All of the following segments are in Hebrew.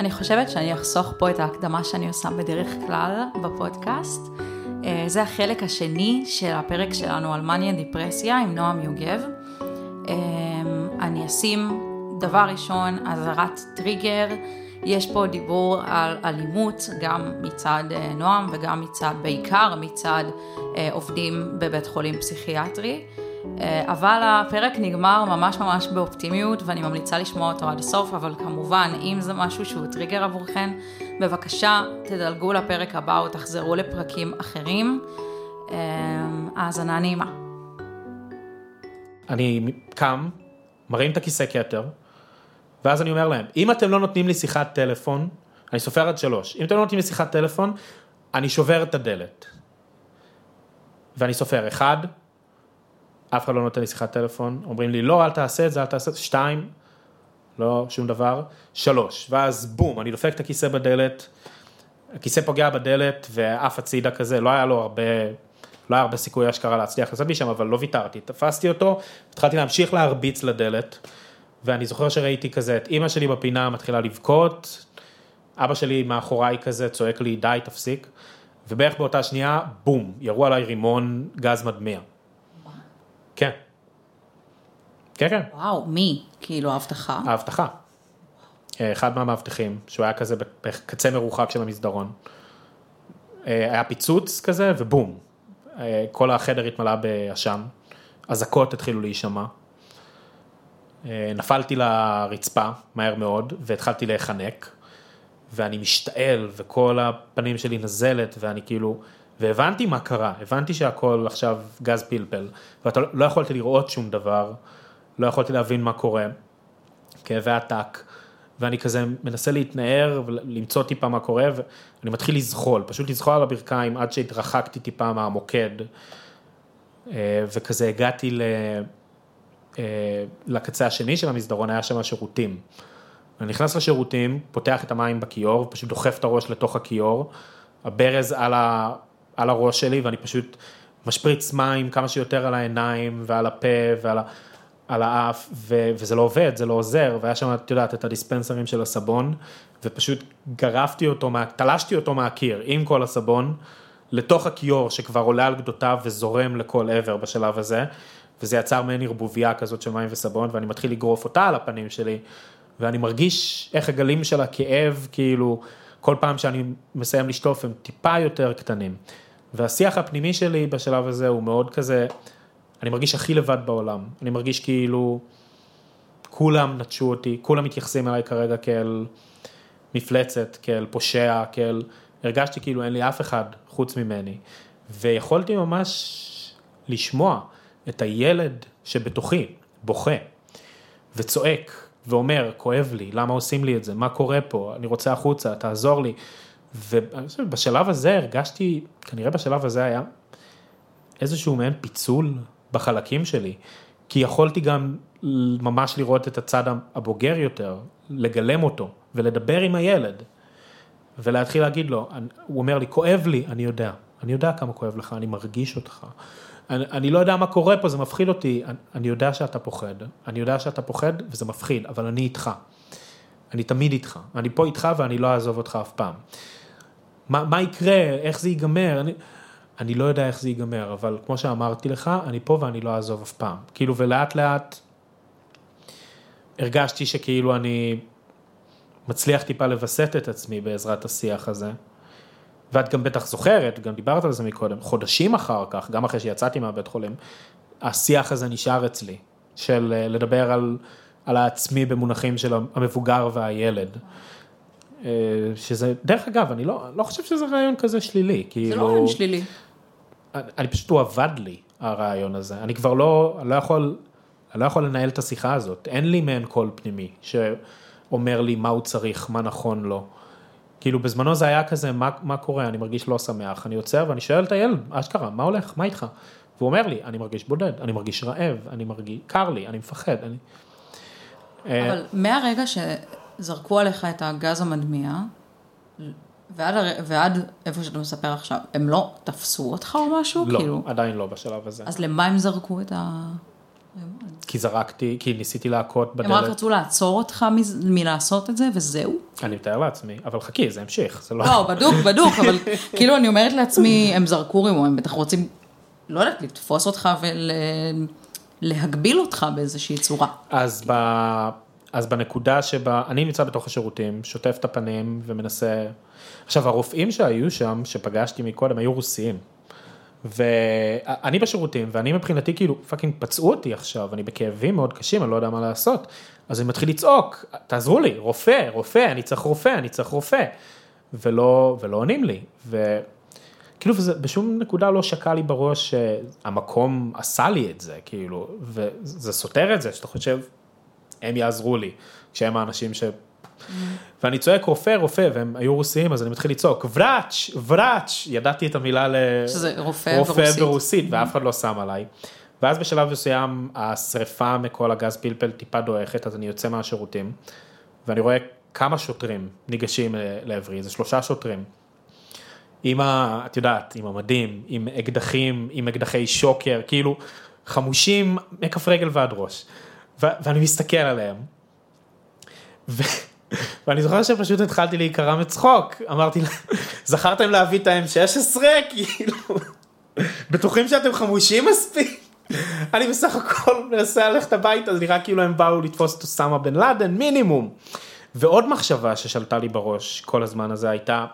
אני חושבת שאני אחסוך פה את ההקדמה שאני עושה בדרך כלל בפודקאסט. אה, זה החלק השני של הפרק שלנו על מניה דיפרסיה עם נועם יוגב. אה, אני אשים דבר ראשון אזהרת טריגר. יש פה דיבור על אלימות גם מצד אה, נועם וגם מצד, בעיקר מצד עובדים בבית חולים פסיכיאטרי. אה, אבל הפרק נגמר ממש ממש באופטימיות ואני ממליצה לשמוע אותו עד הסוף, אבל כמובן, אם זה משהו שהוא טריגר עבורכם, בבקשה תדלגו לפרק הבא או תחזרו לפרקים אחרים. אה, האזנה נעימה. אני קם, מרים את הכיסא כתר, ואז אני אומר להם, אם אתם לא נותנים לי שיחת טלפון, אני סופר עד שלוש, אם אתם לא נותנים לי שיחת טלפון, אני שובר את הדלת. ואני סופר אחד, אף אחד לא נותן לי שיחת טלפון, אומרים לי לא אל תעשה את זה, אל תעשה את זה, שתיים, לא שום דבר, שלוש, ואז בום, אני דופק את הכיסא בדלת, הכיסא פוגע בדלת ועף הצידה כזה, לא היה לו הרבה, לא היה הרבה סיכוי אשכרה להצליח לצאת משם, אבל לא ויתרתי, תפסתי אותו, התחלתי להמשיך להרביץ לדלת, ואני זוכר שראיתי כזה את אימא שלי בפינה מתחילה לבכות, אבא שלי מאחוריי כזה צועק לי די תפסיק, ובערך באותה שנייה, בום, ירו עליי רימון גז מדמיע. כן. כן, כן. וואו, מי? כאילו האבטחה? האבטחה. אחד מהמאבטחים, שהוא היה כזה בקצה מרוחק של המסדרון. אה, היה פיצוץ כזה ובום, אה, כל החדר התמלא בעשן, אזעקות התחילו להישמע. אה, נפלתי לרצפה מהר מאוד והתחלתי להיחנק, ואני משתעל וכל הפנים שלי נזלת ואני כאילו, והבנתי מה קרה, הבנתי שהכל עכשיו גז פלפל, ואתה לא יכולתי לראות שום דבר, לא יכולתי להבין מה קורה, כאבי עתק, ואני כזה מנסה להתנער ולמצוא טיפה מה קורה, ואני מתחיל לזחול, פשוט לזחול על הברכיים עד שהתרחקתי טיפה מהמוקד, אה, וכזה הגעתי ל... אה, לקצה השני של המסדרון, היה שם שירותים. אני נכנס לשירותים, פותח את המים בכיור, פשוט דוחף את הראש לתוך הכיור, הברז על, על הראש שלי ואני פשוט משפריץ מים כמה שיותר על העיניים ועל הפה ועל ה, על האף ו, וזה לא עובד, זה לא עוזר והיה שם, את יודעת, את הדיספנסרים של הסבון ופשוט גרפתי אותו, מה, תלשתי אותו מהקיר עם כל הסבון לתוך הכיור שכבר עולה על גדותיו וזורם לכל עבר בשלב הזה וזה יצר מעין ערבוביה כזאת של מים וסבון ואני מתחיל לגרוף אותה על הפנים שלי ואני מרגיש איך הגלים של הכאב כאילו כל פעם שאני מסיים לשטוף הם טיפה יותר קטנים. והשיח הפנימי שלי בשלב הזה הוא מאוד כזה, אני מרגיש הכי לבד בעולם, אני מרגיש כאילו כולם נטשו אותי, כולם מתייחסים אליי כרגע כאל מפלצת, כאל פושע, כאל, הרגשתי כאילו אין לי אף אחד חוץ ממני, ויכולתי ממש לשמוע את הילד שבתוכי בוכה וצועק ואומר, כואב לי, למה עושים לי את זה, מה קורה פה, אני רוצה החוצה, תעזור לי. ובשלב הזה הרגשתי, כנראה בשלב הזה היה איזשהו מעין פיצול בחלקים שלי, כי יכולתי גם ממש לראות את הצד הבוגר יותר, לגלם אותו ולדבר עם הילד ולהתחיל להגיד לו, הוא אומר לי, כואב לי, אני יודע, אני יודע כמה כואב לך, אני מרגיש אותך. אני, אני לא יודע מה קורה פה, זה מפחיד אותי, אני, אני יודע שאתה פוחד, אני יודע שאתה פוחד וזה מפחיד, אבל אני איתך. אני תמיד איתך, אני פה איתך ואני לא אעזוב אותך אף פעם. מה, מה יקרה, איך זה ייגמר, אני, אני לא יודע איך זה ייגמר, אבל כמו שאמרתי לך, אני פה ואני לא אעזוב אף פעם. כאילו, ולאט לאט הרגשתי שכאילו אני מצליח טיפה לווסת את עצמי בעזרת השיח הזה. ואת גם בטח זוכרת, גם דיברת על זה מקודם, חודשים אחר כך, גם אחרי שיצאתי מהבית חולים, השיח הזה נשאר אצלי, של אה, לדבר על, על העצמי במונחים של המבוגר והילד. אה, שזה, דרך אגב, אני לא, לא חושב שזה רעיון כזה שלילי, כאילו... זה לא רעיון שלילי. אני, אני פשוט, הוא עבד לי, הרעיון הזה. אני כבר לא, אני לא יכול, אני לא יכול לנהל את השיחה הזאת. אין לי מעין קול פנימי שאומר לי מה הוא צריך, מה נכון לו. כאילו בזמנו זה היה כזה, מה, מה קורה, אני מרגיש לא שמח, אני יוצא ואני שואל את הילד, אשכרה, מה הולך, מה איתך? והוא אומר לי, אני מרגיש בודד, אני מרגיש רעב, אני מרגיש, קר לי, אני מפחד, אני... אה, אבל מהרגע שזרקו עליך את הגז המדמיע, ועד, ועד איפה שאתה מספר עכשיו, הם לא תפסו אותך או משהו? לא, כאילו... עדיין לא בשלב הזה. אז למה הם זרקו את ה... כי זרקתי, כי ניסיתי להכות הם רק בדלת. רצו לעצור אותך מז- מלעשות את זה, וזהו. אני מתאר לעצמי, אבל חכי, זה המשיך, זה לא... לא, בדוק, בדוק, אבל כאילו אני אומרת לעצמי, הם זרקו רימון, הם בטח רוצים, לא יודעת, לתפוס אותך ולהגביל אותך באיזושהי צורה. אז, ב... אז בנקודה שבה אני נמצא בתוך השירותים, שוטף את הפנים ומנסה... עכשיו הרופאים שהיו שם, שפגשתי מקודם, היו רוסיים. ואני בשירותים, ואני מבחינתי כאילו, fucking פצעו אותי עכשיו, אני בכאבים מאוד קשים, אני לא יודע מה לעשות. אז אני מתחיל לצעוק, תעזרו לי, רופא, רופא, אני צריך רופא, אני צריך רופא. ולא, ולא עונים לי. וכאילו, בשום נקודה לא שקע לי בראש שהמקום עשה לי את זה, כאילו, וזה סותר את זה, שאתה חושב, הם יעזרו לי, כשהם האנשים ש... ואני צועק רופא, רופא, והם היו רוסיים, אז אני מתחיל לצעוק, וראץ', וראץ', ידעתי את המילה ל... שזה רופא רופא ברוסית. ברוסית, ואף אחד לא שם עליי. ואז בשלב מסוים השריפה מכל הגז פלפל טיפה דועכת, אז אני יוצא מהשירותים, ואני רואה כמה שוטרים ניגשים לעברי, זה שלושה שוטרים. עם ה... את יודעת, עם המדים, עם אקדחים, עם אקדחי שוקר, כאילו חמושים מכף רגל ועד ראש. ואני מסתכל עליהם. ואני זוכר שפשוט התחלתי להיקרע מצחוק, אמרתי, זכרתם להביא את ה-M16? כאילו, בטוחים שאתם חמושים מספיק? אני בסך הכל מנסה ללכת הביתה, זה נראה כאילו הם באו לתפוס את אוסמה בן לאדן, מינימום. ועוד מחשבה ששלטה לי בראש כל הזמן הזה הייתה,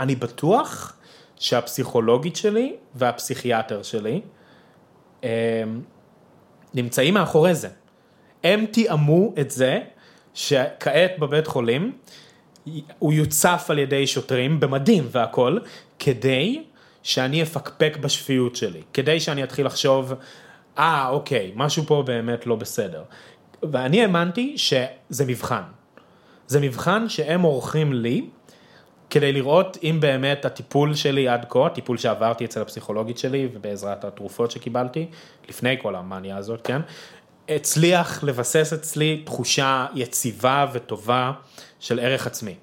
אני בטוח שהפסיכולוגית שלי והפסיכיאטר שלי הם, נמצאים מאחורי זה. הם תיאמו את זה שכעת בבית חולים הוא יוצף על ידי שוטרים במדים והכל, כדי שאני אפקפק בשפיות שלי, כדי שאני אתחיל לחשוב, אה אוקיי, משהו פה באמת לא בסדר. ואני האמנתי שזה מבחן. זה מבחן שהם עורכים לי כדי לראות אם באמת הטיפול שלי עד כה, הטיפול שעברתי אצל הפסיכולוגית שלי ובעזרת התרופות שקיבלתי, לפני כל המאניה הזאת, כן, הצליח לבסס אצלי תחושה יציבה וטובה של ערך עצמי.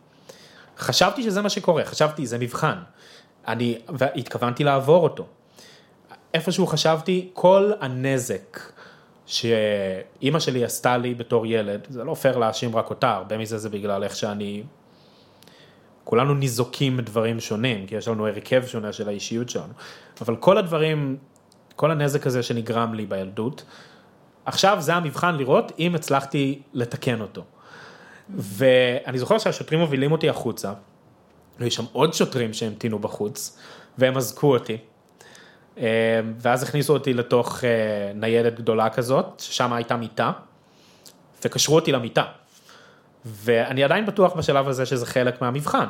חשבתי שזה מה שקורה, חשבתי זה מבחן. אני, והתכוונתי לעבור אותו. איפשהו חשבתי, כל הנזק שאימא שלי עשתה לי בתור ילד, זה לא פייר להאשים רק אותה, הרבה מזה זה בגלל איך שאני... כולנו ניזוקים מדברים שונים, כי יש לנו הרכב שונה של האישיות שלנו, אבל כל הדברים, כל הנזק הזה שנגרם לי בילדות, עכשיו זה המבחן לראות אם הצלחתי לתקן אותו. ואני זוכר שהשוטרים מובילים אותי החוצה, ויש שם עוד שוטרים שהמתינו בחוץ, והם אזקו אותי. אה, ואז הכניסו אותי לתוך אה, ניידת גדולה כזאת, ששם הייתה מיטה, וקשרו אותי למיטה. ואני עדיין בטוח בשלב הזה שזה חלק מהמבחן.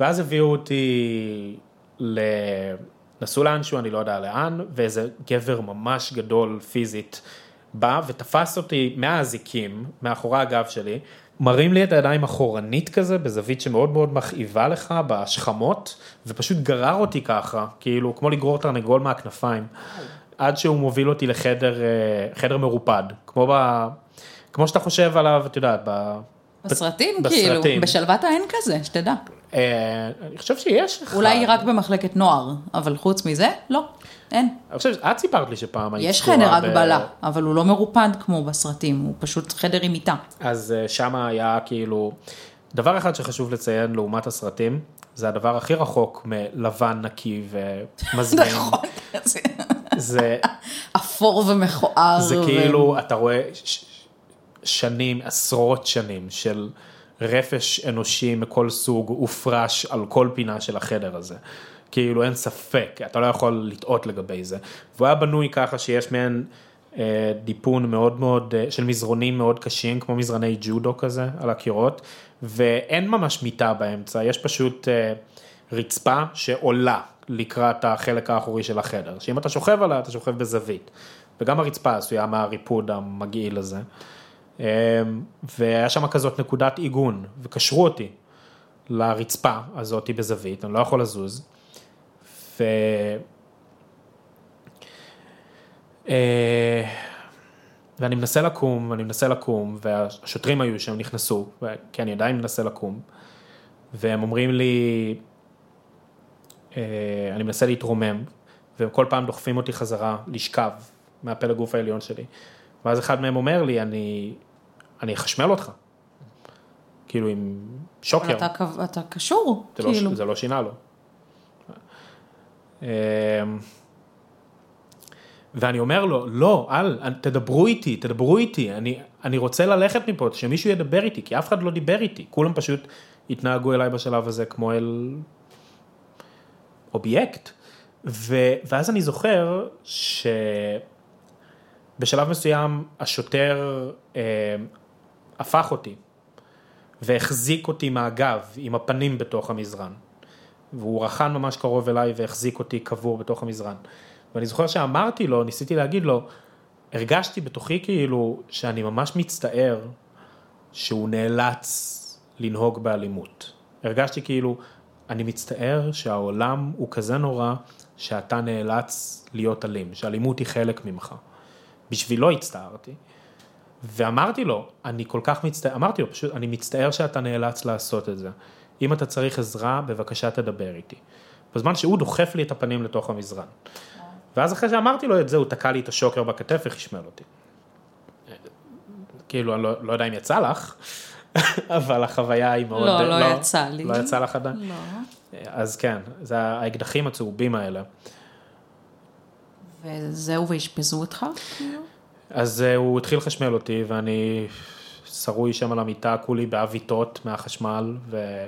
ואז הביאו אותי, ל... נסעו לאנשהו, אני לא יודע לאן, ואיזה גבר ממש גדול פיזית בא ותפס אותי מהאזיקים, מאחורי הגב שלי, מרים לי את הידיים אחורנית כזה, בזווית שמאוד מאוד מכאיבה לך, בשכמות, ופשוט גרר אותי ככה, כאילו, כמו לגרור תרנגול מהכנפיים, עד שהוא מוביל אותי לחדר, אה, חדר מרופד, כמו ב... כמו שאתה חושב עליו, את יודעת, ב... בסרטים, בסרטים. כאילו, בשלוות האין כזה, שתדע. אה, אני חושב שיש אחד. אולי רק במחלקת נוער, אבל חוץ מזה, לא, אין. אני חושב, את סיפרת לי שפעם היית יש חדר ב- הגבלה, אבל הוא לא מרופד כמו בסרטים, הוא פשוט חדר עם מיטה. אז אה, שמה היה כאילו, דבר אחד שחשוב לציין לעומת הסרטים, זה הדבר הכי רחוק מלבן נקי ומזמין. נכון, זה זה, אפור ומכוער. זה ו- כאילו, אתה רואה שנים, עשרות שנים של רפש אנושי מכל סוג הופרש על כל פינה של החדר הזה. כאילו אין ספק, אתה לא יכול לטעות לגבי זה. והוא היה בנוי ככה שיש מעין אה, דיפון מאוד מאוד, אה, של מזרונים מאוד קשים, כמו מזרני ג'ודו כזה על הקירות, ואין ממש מיטה באמצע, יש פשוט אה, רצפה שעולה לקראת החלק האחורי של החדר, שאם אתה שוכב עליה, אתה שוכב בזווית. וגם הרצפה עשויה מהריפוד המגעיל הזה. אה, והיה שם כזאת נקודת עיגון, וקשרו אותי לרצפה הזאתי בזווית, אני לא יכול לזוז. ו... אה, ואני מנסה לקום, ואני מנסה לקום, והשוטרים היו שם, נכנסו, כי אני עדיין מנסה לקום, והם אומרים לי, אה, אני מנסה להתרומם, והם כל פעם דוחפים אותי חזרה לשכב מהפלג גוף העליון שלי. ואז אחד מהם אומר לי, אני, אני אחשמל אותך. כאילו עם שוקר. אתה, אתה קשור, זה, לא, כאילו. זה לא שינה לו. אמ, ואני אומר לו, לא, אל, תדברו איתי, תדברו איתי, אני, אני רוצה ללכת מפה, שמישהו ידבר איתי, כי אף אחד לא דיבר איתי, כולם פשוט התנהגו אליי בשלב הזה כמו אל אובייקט. ו, ואז אני זוכר שבשלב מסוים השוטר אה, הפך אותי והחזיק אותי מהגב עם הפנים בתוך המזרן. והוא רחן ממש קרוב אליי והחזיק אותי קבור בתוך המזרן. ואני זוכר שאמרתי לו, ניסיתי להגיד לו, הרגשתי בתוכי כאילו שאני ממש מצטער שהוא נאלץ לנהוג באלימות. הרגשתי כאילו, אני מצטער שהעולם הוא כזה נורא שאתה נאלץ להיות אלים, שאלימות היא חלק ממך. בשבילו הצטערתי. ואמרתי לו, אני כל כך מצטער, אמרתי לו פשוט, אני מצטער שאתה נאלץ לעשות את זה. אם אתה צריך עזרה, בבקשה תדבר איתי. בזמן שהוא דוחף לי את הפנים לתוך המזרן. ואז אחרי שאמרתי לו את זה, הוא תקע לי את השוקר בכתף וחשמל אותי. כאילו, אני לא, לא יודע אם יצא לך, אבל החוויה היא מאוד... לא, לא יצא לי. לא יצא לך עדיין? לא. אז כן, זה האקדחים הצהובים האלה. וזהו, ואשפזו אותך? כאילו? אז אה, הוא התחיל לחשמל אותי, ואני שרוי שם על המיטה, כולי בעוויתות מהחשמל, ו...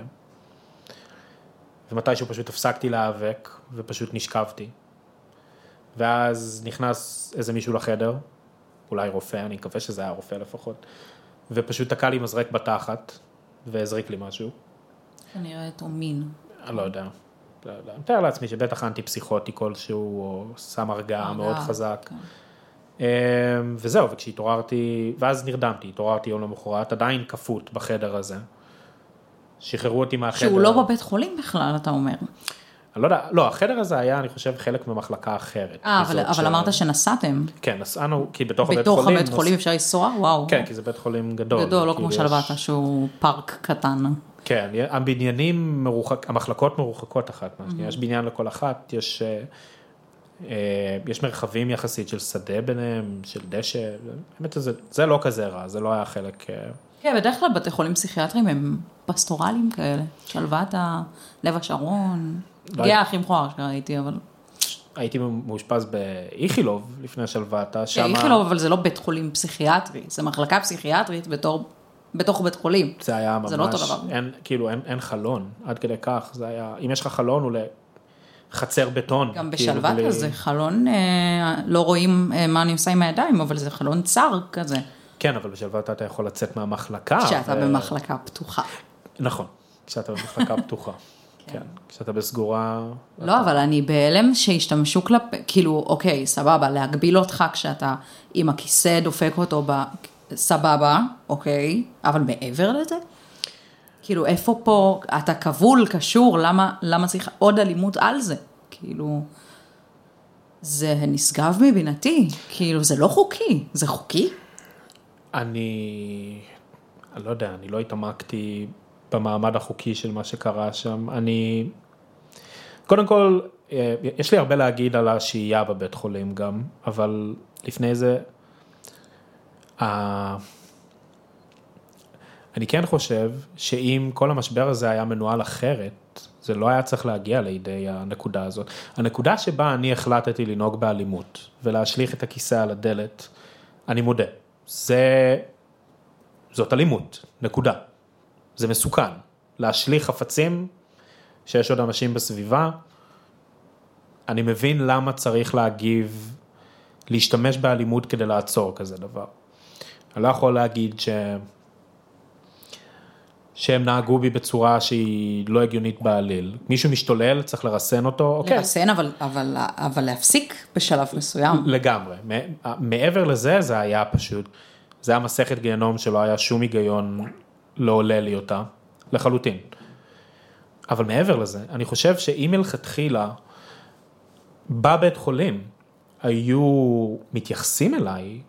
ומתישהו פשוט הפסקתי להיאבק, ופשוט נשכבתי. ואז נכנס איזה מישהו לחדר, אולי רופא, אני מקווה שזה היה רופא לפחות, ופשוט תקע לי מזרק בתחת, והזריק לי משהו. כנראה אותו מין. אני לא יודע. לא יודע. אני מתאר לעצמי שבטח אנטי פסיכוטי כלשהו, או סם הרגעה מאוד חזק. כן. אמ, וזהו, וכשהתעוררתי, ואז נרדמתי, התעוררתי יום למחרת, עדיין כפות בחדר הזה. שחררו אותי מהחדר. שהוא לא בבית חולים בכלל, אתה אומר. אני לא יודע, לא, החדר הזה היה, אני חושב, חלק ממחלקה אחרת. אה, מזאת אבל, ש- אבל אמרת שנסעתם. כן, נסענו, כי בתוך הבית בתוך חולים. הבית חולים אפשר לנסוע? וואו. כן, כי זה בית חולים גדול. גדול, לא כאילו כמו יש- שלוותה שהוא פארק קטן. כן, הבניינים מרוחק, המחלקות מרוחקות אחת Mm-hmm. מהשנייה, יש בניין לכל אחת, יש, אה, יש מרחבים יחסית של שדה ביניהם, של דשא, האמת שזה, זה לא כזה רע, זה לא היה חלק, אה, כן, בדרך כלל בתי חולים פסיכיאטריים הם פסטורליים כאלה. שלוותה, לב השרון. לא- גאה הכי מכוער שראיתי, אבל... הייתי מאושפז באיכילוב לפני שלוותה, שם איכילוב, אבל זה לא בית חולים פסיכיאטרי, זה מחלקה פסיכיאטרית בתור, בתוך בית חולים. זה היה ממש, זה לא אותו דבר. אין, כאילו אין, אין חלון, עד כדי כך, זה היה, אם יש לך חלון הוא לחצר בטון. גם כאילו, בשלוותה בלי- זה חלון, אה, לא רואים אה, מה אני עושה עם הידיים, אבל זה חלון צר כזה, כן, אבל בשלוותה אתה יכול לצאת מהמחלקה. כשאתה ו- במחלקה פתוחה. נכון, כשאתה במחלקה פתוחה. כן, כשאתה בסגורה, לא, אבל אני בהלם שהשתמשו כלפי, כאילו, אוקיי, סבבה, להגביל אותך כשאתה עם הכיסא דופק אותו ב... סבבה, אוקיי, אבל מעבר לזה? כאילו, איפה פה, אתה כבול, קשור, למה, למה צריך עוד אלימות על זה? כאילו, זה נשגב מבינתי, כאילו, זה לא חוקי, זה חוקי? אני, אני לא יודע, אני לא התעמקתי במעמד החוקי של מה שקרה שם. אני, קודם כל, אה, יש לי הרבה להגיד על השהייה בבית חולים גם, אבל לפני זה, אני כן חושב שאם כל המשבר הזה היה מנוהל אחרת, זה לא היה צריך להגיע לידי הנקודה הזאת. הנקודה שבה אני החלטתי לנהוג באלימות ולהשליך את הכיסא על הדלת, אני מודה, זה, זאת אלימות, נקודה. זה מסוכן. להשליך חפצים שיש עוד אנשים בסביבה, אני מבין למה צריך להגיב, להשתמש באלימות כדי לעצור כזה דבר. אני לא יכול להגיד ש... שהם נהגו בי בצורה שהיא לא הגיונית בעליל. מישהו משתולל, צריך לרסן אותו, אוקיי. לרסן, אבל, אבל, אבל להפסיק בשלב מסוים. לגמרי. מעבר לזה, זה היה פשוט, זה היה מסכת גיהנום שלא היה שום היגיון לא עולה לי אותה, לחלוטין. אבל מעבר לזה, אני חושב שאם מלכתחילה, בבית חולים, היו מתייחסים אליי,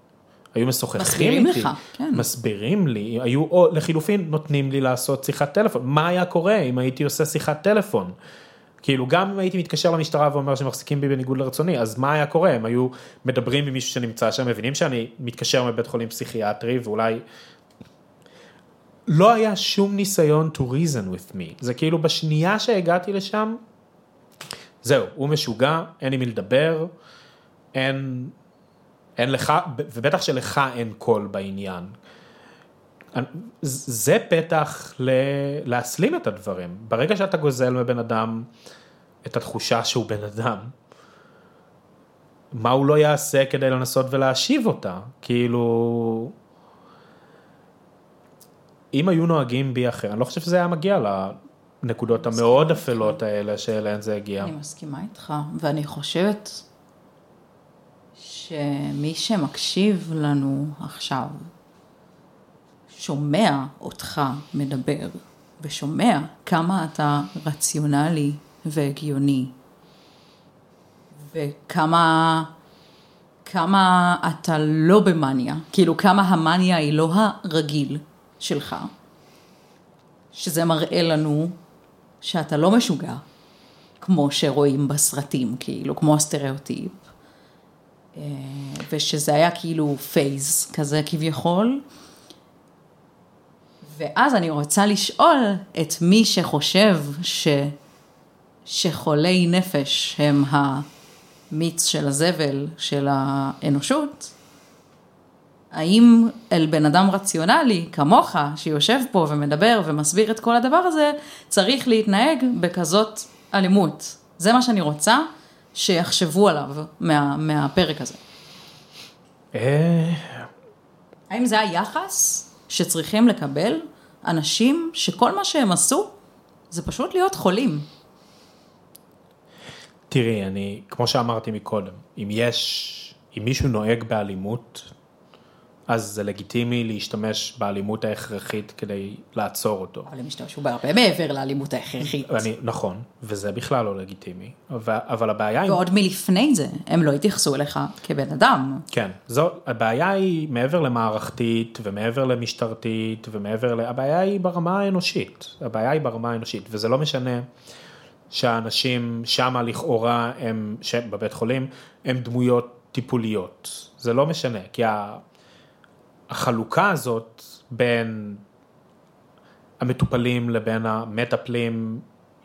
היו משוחחים מסבירים איתי, לך, כן. מסבירים לי, היו, או לחילופין, נותנים לי לעשות שיחת טלפון. מה היה קורה אם הייתי עושה שיחת טלפון? כאילו גם אם הייתי מתקשר למשטרה ואומר שמחזיקים בי בניגוד לרצוני, אז מה היה קורה? הם היו מדברים עם מישהו שנמצא שם, מבינים שאני מתקשר מבית חולים פסיכיאטרי ואולי... לא היה שום ניסיון to reason with me, זה כאילו בשנייה שהגעתי לשם, זהו, הוא משוגע, אין עם מי לדבר, אין, אין לך, ובטח שלך אין קול בעניין. זה פתח ל... להסלים את הדברים. ברגע שאתה גוזל מבן אדם את התחושה שהוא בן אדם, מה הוא לא יעשה כדי לנסות ולהשיב אותה? כאילו... אם היו נוהגים בי אחר, אני לא חושב שזה היה מגיע לנקודות המאוד אפלות האלה שאליהן זה הגיע. אני מסכימה איתך, ואני חושבת שמי שמקשיב לנו עכשיו, שומע אותך מדבר, ושומע כמה אתה רציונלי והגיוני, וכמה כמה אתה לא במאניה, כאילו כמה המאניה היא לא הרגיל שלך, שזה מראה לנו שאתה לא משוגע, כמו שרואים בסרטים, כאילו, כמו הסטריאוטיפ, ושזה היה כאילו פייז כזה כביכול. ואז אני רוצה לשאול את מי שחושב ש... שחולי נפש הם המיץ של הזבל של האנושות, האם אל בן אדם רציונלי כמוך, שיושב פה ומדבר ומסביר את כל הדבר הזה, צריך להתנהג בכזאת אלימות? זה מה שאני רוצה שיחשבו עליו מה, מהפרק הזה. אה. האם זה היחס שצריכים לקבל אנשים שכל מה שהם עשו זה פשוט להיות חולים? תראי, אני, כמו שאמרתי מקודם, אם יש, אם מישהו נוהג באלימות, אז זה לגיטימי להשתמש באלימות ההכרחית כדי לעצור אותו. אבל הם השתמשו בהרבה מעבר לאלימות ההכרחית. אני, נכון, וזה בכלל לא לגיטימי, אבל, אבל הבעיה היא... ועוד מלפני זה, הם לא התייחסו אליך כבן אדם. כן, זו, הבעיה היא מעבר למערכתית ומעבר למשטרתית ומעבר ל... הבעיה היא ברמה האנושית, הבעיה היא ברמה האנושית, וזה לא משנה שהאנשים שמה לכאורה הם, בבית חולים, הם דמויות טיפוליות, זה לא משנה, כי ה... החלוקה הזאת בין המטופלים לבין המטפלים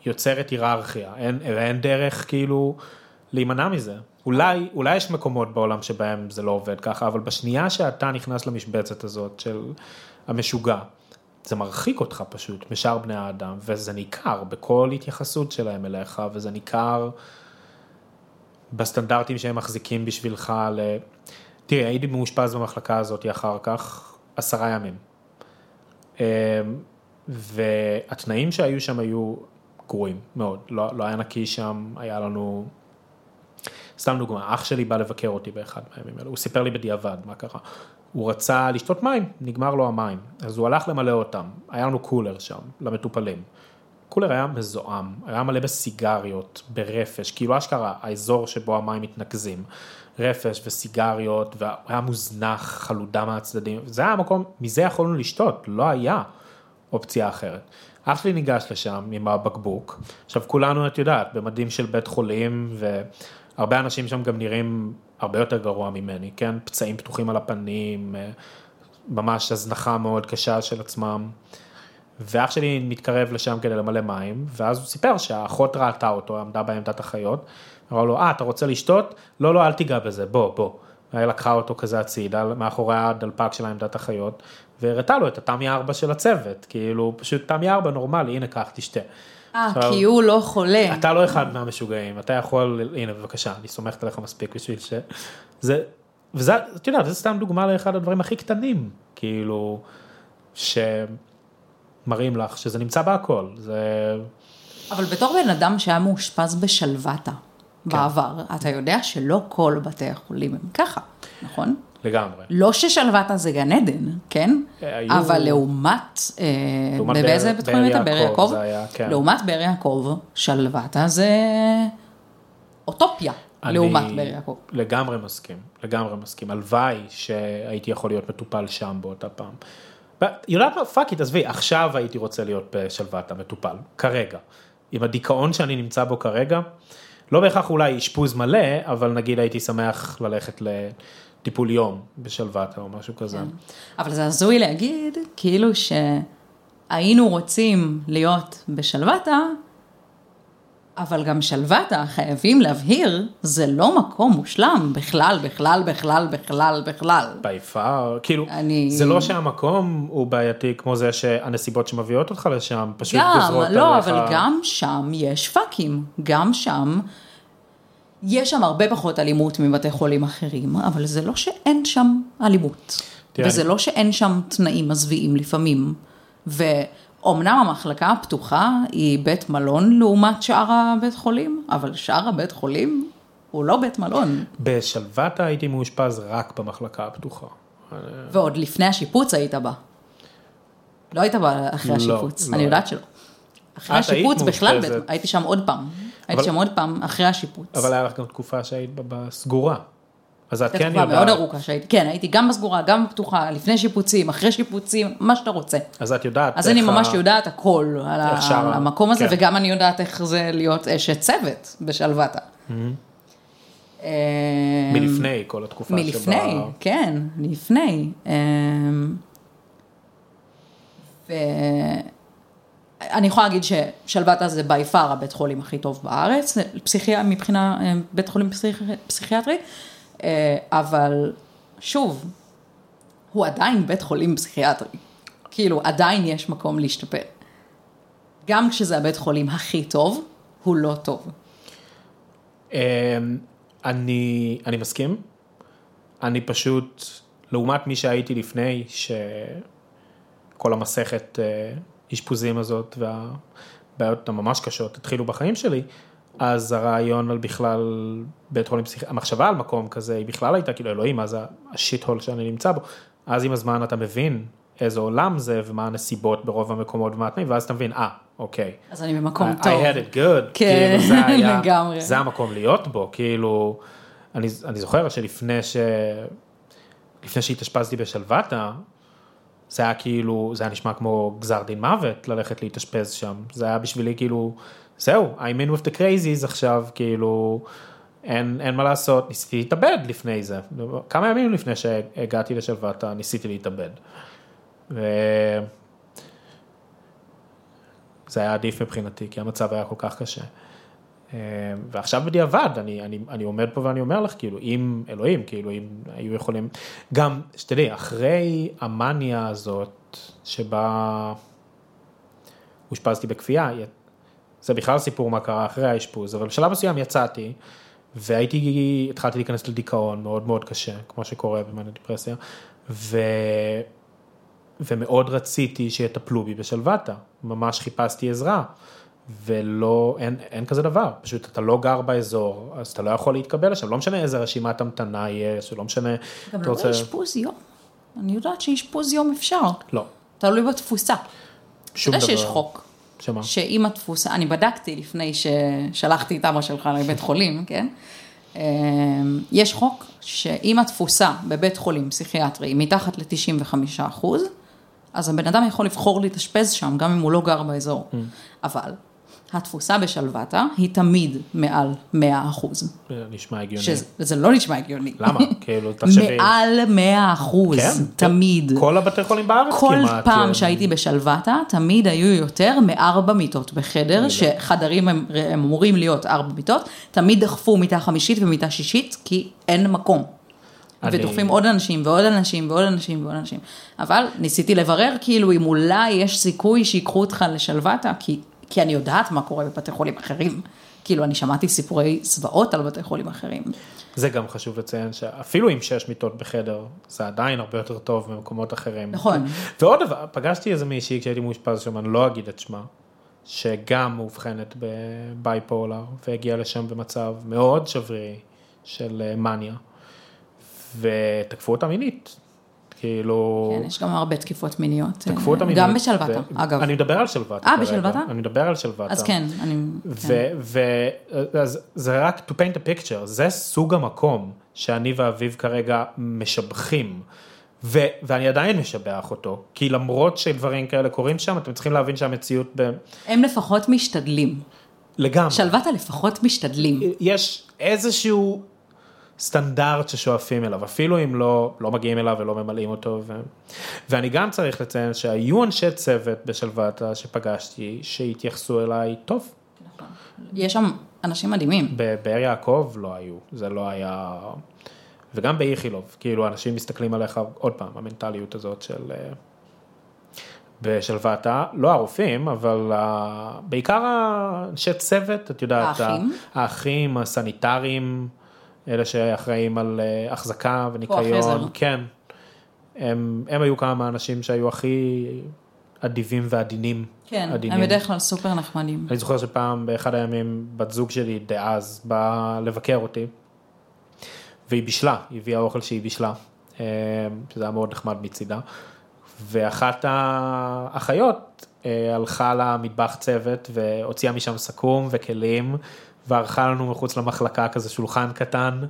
יוצרת היררכיה, אין, אין דרך כאילו להימנע מזה. אולי, אולי יש מקומות בעולם שבהם זה לא עובד ככה, אבל בשנייה שאתה נכנס למשבצת הזאת של המשוגע, זה מרחיק אותך פשוט משאר בני האדם, וזה ניכר בכל התייחסות שלהם אליך, וזה ניכר בסטנדרטים שהם מחזיקים בשבילך ל... תראי, הייתי מאושפז במחלקה הזאת אחר כך עשרה ימים. אמ, והתנאים שהיו שם היו גרועים מאוד, לא, לא היה נקי שם, היה לנו, סתם דוגמה, אח שלי בא לבקר אותי באחד מהימים האלה, הוא סיפר לי בדיעבד מה קרה. הוא רצה לשתות מים, נגמר לו המים, אז הוא הלך למלא אותם, היה לנו קולר שם, למטופלים. קולר היה מזוהם, היה מלא בסיגריות, ברפש, כאילו אשכרה האזור שבו המים מתנקזים. רפש וסיגריות, והיה מוזנח, חלודה מהצדדים, זה היה המקום, מזה יכולנו לשתות, לא היה אופציה אחרת. אח שלי ניגש לשם עם הבקבוק, עכשיו כולנו, את יודעת, במדים של בית חולים, והרבה אנשים שם גם נראים הרבה יותר גרוע ממני, כן? פצעים פתוחים על הפנים, ממש הזנחה מאוד קשה של עצמם. ואח שלי מתקרב לשם כדי למלא מים, ואז הוא סיפר שהאחות ראתה אותו, עמדה בעמדת החיות, אמרה לו, אה, אתה רוצה לשתות? לא, לא, אל תיגע בזה, בוא, בוא. היא לקחה אותו כזה הצידה, מאחורי הדלפק של עמדת החיות, והראתה לו את התמי 4 של הצוות, כאילו, פשוט תמי 4 נורמלי, הנה, קח, תשתה. אה, כי הוא לא חולה. אתה לא אחד מהמשוגעים, אתה יכול, הנה, בבקשה, אני סומכת עליך מספיק בשביל ש... זה, וזה, את יודעת, זה סתם דוגמה לאחד הדברים הכי קטנים, כאילו, שמראים לך שזה נמצא בהכל, זה... אבל בתור בן אדם שהיה מאושפז בשלוותה, כן. בעבר, אתה יודע שלא כל בתי החולים הם ככה, נכון? לגמרי. לא ששלוותה זה גן עדן, כן? היו... אבל לעומת, אה, לעומת באיזה בית חולים הייתה? באר יעקב? כן. לעומת באר יעקב, שלוותה זה אוטופיה. אני לעומת באר יעקב. לגמרי מסכים, לגמרי מסכים. הלוואי שהייתי יכול להיות מטופל שם באותה פעם. יודעת מה, fuck it, עזבי, עכשיו הייתי רוצה להיות בשלוותה מטופל, כרגע. עם הדיכאון שאני נמצא בו כרגע, לא בהכרח אולי אשפוז מלא, אבל נגיד הייתי שמח ללכת לטיפול יום בשלוותה או משהו כזה. כן. אבל זה הזוי להגיד, כאילו שהיינו רוצים להיות בשלוותה, אבל גם שלוותה, חייבים להבהיר, זה לא מקום מושלם בכלל, בכלל, בכלל, בכלל, בכלל. by far, כאילו, אני- זה לא שהמקום הוא בעייתי כמו זה שהנסיבות שמביאות אותך לשם פשוט גם, גוזרות לא, עליך. אבל גם שם יש פאקים, גם שם, יש שם הרבה פחות אלימות מבתי חולים אחרים, אבל זה לא שאין שם אלימות. תראה, וזה אני- לא שאין שם תנאים מזוויעים לפעמים. ואומנם המחלקה הפתוחה היא בית מלון לעומת שאר הבית חולים, אבל שאר הבית חולים הוא לא בית מלון. בשלוותה הייתי מאושפז רק במחלקה הפתוחה. ועוד לפני השיפוץ היית בה. לא היית בה אחרי לא, השיפוץ, לא. אני יודעת שלא. אחרי השיפוץ בכלל. בית- הייתי שם עוד פעם. הייתי אבל- שם עוד פעם אחרי השיפוץ. אבל היה לך גם תקופה שהיית בה בסגורה. אז את כן תקופה מאוד יודעת, ארוכה שהייתי, כן, הייתי גם בסגורה, גם בפתוחה, לפני שיפוצים, אחרי שיפוצים, מה שאתה רוצה. אז את יודעת אז אני ממש יודעת הכל על ה- המקום הזה, כן. וגם אני יודעת איך זה להיות אשת צוות בשלוותה. אה, מלפני כל התקופה מלפני, שבה... כן, לפני. אמ, ואני יכולה להגיד ששלוותה זה בי פאר הבית חולים הכי טוב בארץ, פסיכי... מבחינה אה, בית חולים פסיכ... פסיכיאטרי, אה, אבל שוב, הוא עדיין בית חולים פסיכיאטרי. כאילו, עדיין יש מקום להשתפר. גם כשזה הבית חולים הכי טוב, הוא לא טוב. אמ, אני, אני מסכים. אני פשוט, לעומת מי שהייתי לפני, שכל המסכת אה, אשפוזים הזאת והבעיות הממש קשות התחילו בחיים שלי, אז הרעיון על בכלל בית חולים פסיכי, המחשבה על מקום כזה, היא בכלל הייתה כאילו אלוהים, מה זה השיט הול שאני נמצא בו. אז עם הזמן אתה מבין איזה עולם זה ומה הנסיבות ברוב המקומות ומה התנאים, ואז אתה מבין, אה, אוקיי. אז אני במקום I- טוב. I had it good, כן, כאילו זה היה, לגמרי. זה המקום להיות בו, כאילו, אני, אני זוכר שלפני ש... לפני שהתאשפזתי בשלוותה, זה היה כאילו, זה היה נשמע כמו גזר דין מוות ללכת להתאשפז שם, זה היה בשבילי כאילו, זהו, I'm in with the crazies עכשיו, כאילו, אין, אין מה לעשות, ניסיתי להתאבד לפני זה, כמה ימים לפני שהגעתי לשלוותה ניסיתי להתאבד. ו... זה היה עדיף מבחינתי, כי המצב היה כל כך קשה. אה, ועכשיו בדיעבד, אני, אני, אני עומד פה ואני אומר לך, כאילו, אם אלוהים, כאילו, אם היו יכולים, גם, שתדעי, אחרי המאניה הזאת, שבה אושפזתי בכפייה, זה בכלל סיפור מה קרה אחרי האשפוז, אבל בשלב מסוים יצאתי, והייתי, התחלתי להיכנס לדיכאון מאוד מאוד קשה, כמו שקורה במאניה דיפרסיה, ו... ומאוד רציתי שיטפלו בי בשלוותה, ממש חיפשתי עזרה, ולא, אין, אין כזה דבר, פשוט אתה לא גר באזור, אז אתה לא יכול להתקבל לשם, לא משנה איזה רשימת המתנה יש, לא משנה, גם אתה לא רוצה, אשפוז יום. אני יודעת שאשפוז יום אפשר. לא, תלוי בתפוסה. אתה שום יודע דבר, שיש חוק, שמה, שאם התפוסה, אני בדקתי לפני ששלחתי את אבא שלך לבית חולים, כן? אמ, יש חוק שאם התפוסה בבית חולים פסיכיאטרי היא מתחת ל-95 אחוז, אז הבן אדם יכול לבחור להתאשפז שם, גם אם הוא לא גר באזור. Mm. אבל התפוסה בשלוותה היא תמיד מעל 100 אחוז. נשמע הגיוני, שזה לא נשמע הגיוני. למה? כאילו, תחשבי, מעל 100 אחוז, כן, תמיד. כל הבתי חולים בארץ כל כמעט, פעם כן. שהייתי בשלוותה, תמיד היו יותר מארבע מיטות בחדר, שחדרים הם, הם אמורים להיות ארבע מיטות, תמיד דחפו מיטה חמישית ומיטה שישית, כי אין מקום. אני- ודוחפים עוד אנשים ועוד אנשים ועוד אנשים ועוד אנשים. אבל ניסיתי לברר כאילו אם אולי יש סיכוי שיקחו אותך לשלוותה, כי, כי אני יודעת מה קורה בבתי חולים אחרים. כאילו, אני שמעתי סיפורי זוועות על בתי חולים אחרים. זה גם חשוב לציין שאפילו עם שש מיטות בחדר, זה עדיין הרבה יותר טוב ממקומות אחרים. נכון. ועוד דבר, פגשתי איזה מישהי כשהייתי מאושפז שם, אני לא אגיד את שמה, שגם מאובחנת בבייפולר, והגיעה לשם במצב מאוד שברירי של אה, מניה, ותקפו אותה מינית. כאילו... כן, יש גם הרבה תקיפות מיניות. תקפו אותה מינית. גם בשלוותה, ו- אגב. אני מדבר על שלוותה. אה. בשלוותה? אני מדבר על שלוותה. אז כן, אני... כן. ו- ו- אז זה רק to paint a picture, זה סוג המקום שאני ואביב כרגע משבחים, ו- ואני עדיין משבח אותו, כי למרות שדברים כאלה קורים שם, אתם צריכים להבין שהמציאות, ב- הם לפחות משתדלים. לגמרי. שלוותה לפחות משתדלים. יש איזשהו סטנדרט ששואפים אליו, אפילו אם לא, לא מגיעים אליו ולא ממלאים אותו. ו... ואני גם צריך לציין שהיו אנשי צוות בשלוותה שפגשתי, שהתייחסו אליי טוב. יש שם אנשים מדהימים. בבאר יעקב לא היו, זה לא היה... וגם באיכילוב, כאילו אנשים מסתכלים עליך, עוד פעם, המנטליות הזאת של... אה, בשלוותה, לא הרופאים, אבל ה... בעיקר האנשי צוות, את יודעת, האחים? האחים, הסניטרים, אלה שאחראים על אה, החזקה עזר. וניקיון, כן. הם, הם היו כמה מהאנשים שהיו הכי אדיבים ועדינים. כן, עדינים. הם בדרך כלל סופר נחמדים. אני זוכר שפעם באחד הימים בת זוג שלי דאז באה לבקר אותי והיא בישלה, היא הביאה אוכל שהיא בישלה, אה, שזה היה מאוד נחמד מצידה. ואחת האחיות אה, הלכה למטבח צוות והוציאה משם סכו"ם וכלים וערכה לנו מחוץ למחלקה כזה שולחן קטן.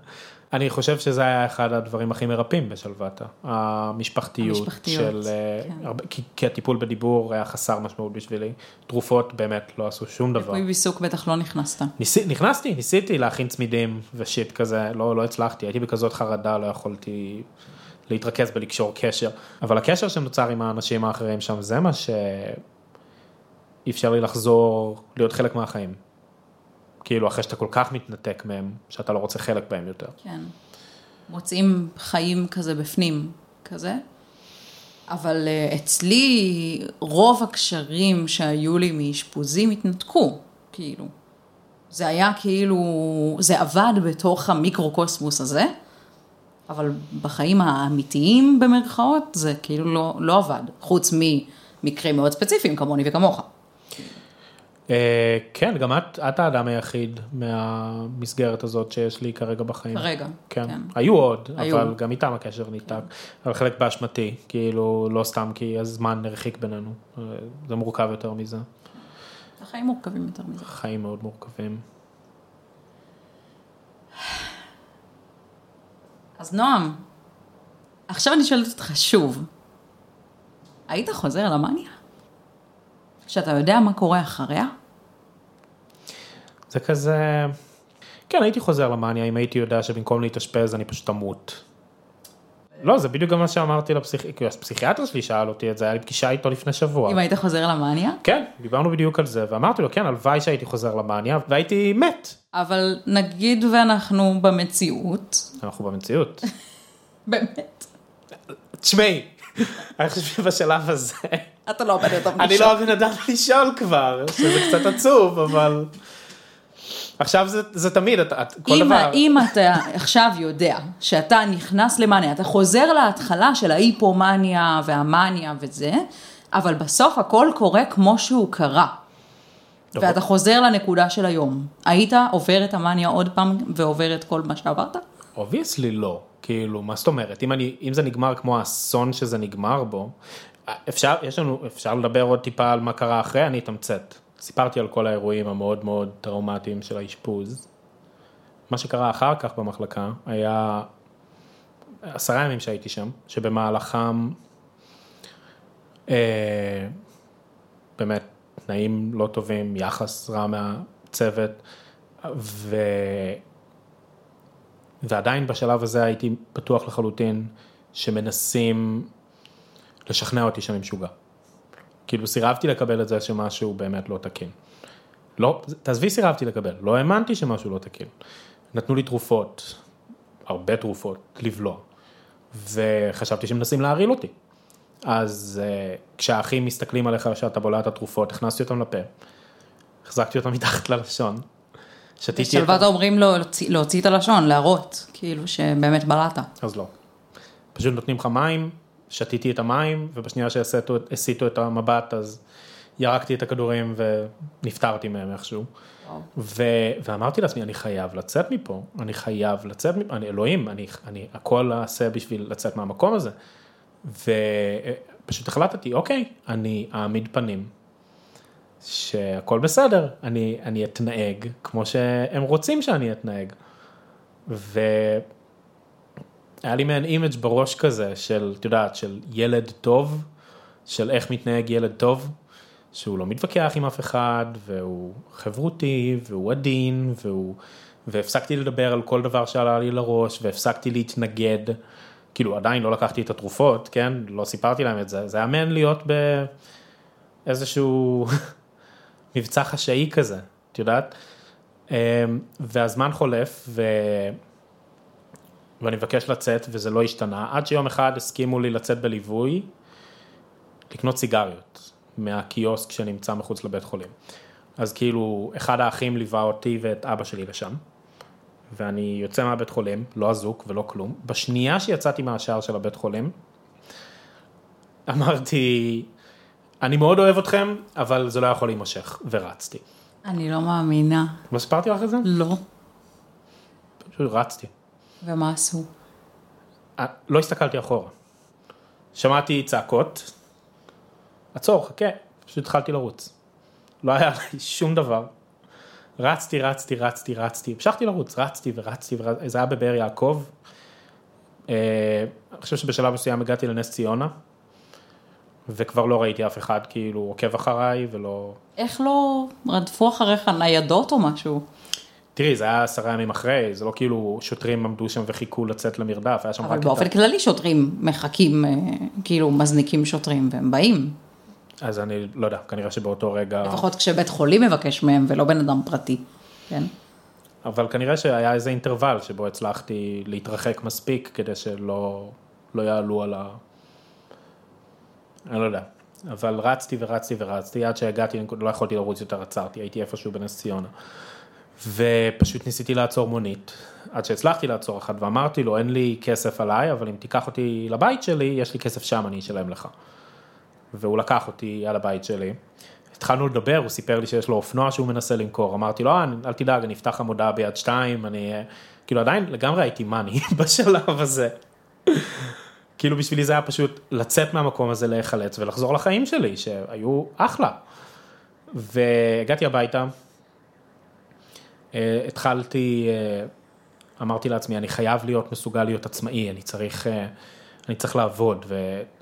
אני חושב שזה היה אחד הדברים הכי מרפאים בשלוותה, המשפחתיות, המשפחתיות, של, אה, כן. הרבה, כי, כי הטיפול בדיבור היה חסר משמעות בשבילי, תרופות באמת לא עשו שום דבר. ריפוי בעיסוק בטח לא נכנסת. ניס, נכנסתי, ניסיתי להכין צמידים ושיט כזה, לא, לא הצלחתי, הייתי בכזאת חרדה, לא יכולתי להתרכז בלקשור קשר, אבל הקשר שנוצר עם האנשים האחרים שם, זה מה שאי אפשר לי לחזור להיות חלק מהחיים. כאילו, אחרי שאתה כל כך מתנתק מהם, שאתה לא רוצה חלק בהם יותר. כן. מוצאים חיים כזה בפנים, כזה. אבל אה, אצלי רוב הקשרים שהיו לי מאשפוזים התנתקו, כאילו. זה היה כאילו, זה עבד בתוך המיקרוקוסמוס הזה, אבל בחיים האמיתיים במרכאות זה כאילו לא, לא עבד, חוץ ממקרים מאוד ספציפיים כמוני וכמוך. אה, כן, גם את, את האדם היחיד מהמסגרת הזאת שיש לי כרגע בחיים. כרגע, כן. כן. היו עוד, היו. אבל גם איתם הקשר ניתק. אבל חלק באשמתי, כאילו, לא סתם כי הזמן הרחיק בינינו. אה, זה מורכב יותר מזה. החיים מורכבים יותר מזה. חיים מאוד מורכבים. אז נועם, עכשיו אני שואלת אותך שוב, היית חוזר למאניה? שאתה יודע מה קורה אחריה? זה כזה... כן, הייתי חוזר למאניה אם הייתי יודע שבמקום להתאשפז אני פשוט אמות. לא, זה בדיוק גם מה שאמרתי לפסיכיאטר, הפסיכיאטר שלי שאל אותי את זה, היה לי פגישה איתו לפני שבוע. אם היית חוזר למאניה? כן, דיברנו בדיוק על זה, ואמרתי לו, כן, הלוואי שהייתי חוזר למאניה, והייתי מת. אבל נגיד ואנחנו במציאות, אנחנו במציאות. באמת, תשמעי, אני חושב שבשלב הזה, אתה לא הבן אדם אני לא הבן אדם לשאול כבר, שזה קצת עצוב, אבל... עכשיו זה, זה תמיד, את, את, כל אם, דבר... אם אתה עכשיו יודע שאתה נכנס למאניה, אתה חוזר להתחלה של ההיפומניה והמאניה וזה, אבל בסוף הכל קורה כמו שהוא קרה. נכון. ואתה חוזר לנקודה של היום. היית עובר את המאניה עוד פעם ועובר את כל מה שעברת? obviously לא, כאילו, מה זאת אומרת, אם, אני, אם זה נגמר כמו האסון שזה נגמר בו, אפשר, יש לנו, אפשר לדבר עוד טיפה על מה קרה אחרי, אני אתמצת. סיפרתי על כל האירועים המאוד מאוד טראומטיים של האשפוז. מה שקרה אחר כך במחלקה היה עשרה ימים שהייתי שם, שבמהלכם אה, באמת תנאים לא טובים, יחס רע מהצוות, ו... ועדיין בשלב הזה הייתי בטוח לחלוטין שמנסים לשכנע אותי שאני משוגע. כאילו סירבתי לקבל את זה שמשהו באמת לא תקין. לא, תעזבי סירבתי לקבל, לא האמנתי שמשהו לא תקין. נתנו לי תרופות, הרבה תרופות, לבלוע, וחשבתי שמנסים להרעיל אותי. אז uh, כשהאחים מסתכלים עליך שאתה בולע את התרופות, הכנסתי אותם לפה, החזקתי אותם מתחת ללשון, שתיתי בשלוות אומרים להוציא- להוציא את הלשון, להראות, כאילו שבאמת בלעת. אז לא. פשוט נותנים לך מים, שתיתי את המים, ובשנייה שהסיטו הסיטו את המבט, אז ירקתי את הכדורים ונפטרתי מהם איכשהו. ו... ואמרתי לעצמי, אני חייב לצאת מפה, אני חייב לצאת מפה, אני אלוהים, אני, אני הכל אעשה בשביל לצאת מהמקום הזה. ופשוט החלטתי, אוקיי, אני אעמיד פנים, שהכל בסדר, אני, אני אתנהג כמו שהם רוצים שאני אתנהג. והיה לי מעין image בראש כזה של, את יודעת, של ילד טוב, של איך מתנהג ילד טוב, שהוא לא מתווכח עם אף אחד, והוא חברותי, והוא עדין, והוא... והפסקתי לדבר על כל דבר שעלה לי לראש, והפסקתי להתנגד. כאילו עדיין לא לקחתי את התרופות, כן? לא סיפרתי להם את זה. זה היה מעין להיות באיזשהו מבצע חשאי כזה, את יודעת? אמ, והזמן חולף, ו... ואני מבקש לצאת וזה לא השתנה, עד שיום אחד הסכימו לי לצאת בליווי, לקנות סיגריות מהקיוסק שנמצא מחוץ לבית חולים. אז כאילו, אחד האחים ליווה אותי ואת אבא שלי לשם, ואני יוצא מהבית חולים, לא אזוק ולא כלום. בשנייה שיצאתי מהשער של הבית חולים, אמרתי, אני מאוד אוהב אתכם, אבל זה לא יכול להימשך, ורצתי. אני לא מאמינה. לא סיפרתי לך את זה? לא. פשוט רצתי. ומה עשו? אה, לא הסתכלתי אחורה. שמעתי צעקות, עצור, חכה, פשוט התחלתי לרוץ. לא היה לי שום דבר. רצתי, רצתי, רצתי, רצתי, המשכתי לרוץ, רצתי ורצתי, ורצתי, זה היה בבאר יעקב. אה, אני חושב שבשלב מסוים הגעתי לנס ציונה, וכבר לא ראיתי אף אחד כאילו עוקב אחריי ולא... איך לא רדפו אחריך ניידות או משהו? תראי, זה היה עשרה ימים אחרי, זה לא כאילו שוטרים עמדו שם וחיכו לצאת למרדף, היה שם אבל רק... את באופן כללי שוטרים מחכים, אה, כאילו מזניקים שוטרים והם באים. אז אני לא יודע, כנראה שבאותו רגע... לפחות כשבית חולים מבקש מהם ולא בן אדם פרטי. כן. אבל כנראה שהיה איזה אינטרוול שבו הצלחתי להתרחק מספיק כדי שלא לא יעלו על ה... אני לא יודע. אבל רצתי ורצתי ורצתי עד שהגעתי, לא יכולתי לרוץ יותר, עצרתי, הייתי איפשהו בנס ציונה. ופשוט ניסיתי לעצור מונית, עד שהצלחתי לעצור אחת ואמרתי לו, אין לי כסף עליי, אבל אם תיקח אותי לבית שלי, יש לי כסף שם, אני אשלם לך. והוא לקח אותי על הבית שלי. התחלנו לדבר, הוא סיפר לי שיש לו אופנוע שהוא מנסה למכור, אמרתי לו, אה, אל תדאג, אני אפתח לך מודעה ביד שתיים, אני, כאילו עדיין לגמרי הייתי מאני בשלב הזה. כאילו בשבילי זה היה פשוט לצאת מהמקום הזה להיחלץ ולחזור לחיים שלי, שהיו אחלה. והגעתי הביתה, התחלתי, אה, אמרתי לעצמי, אני חייב להיות מסוגל להיות עצמאי, אני צריך, אה, אני צריך לעבוד,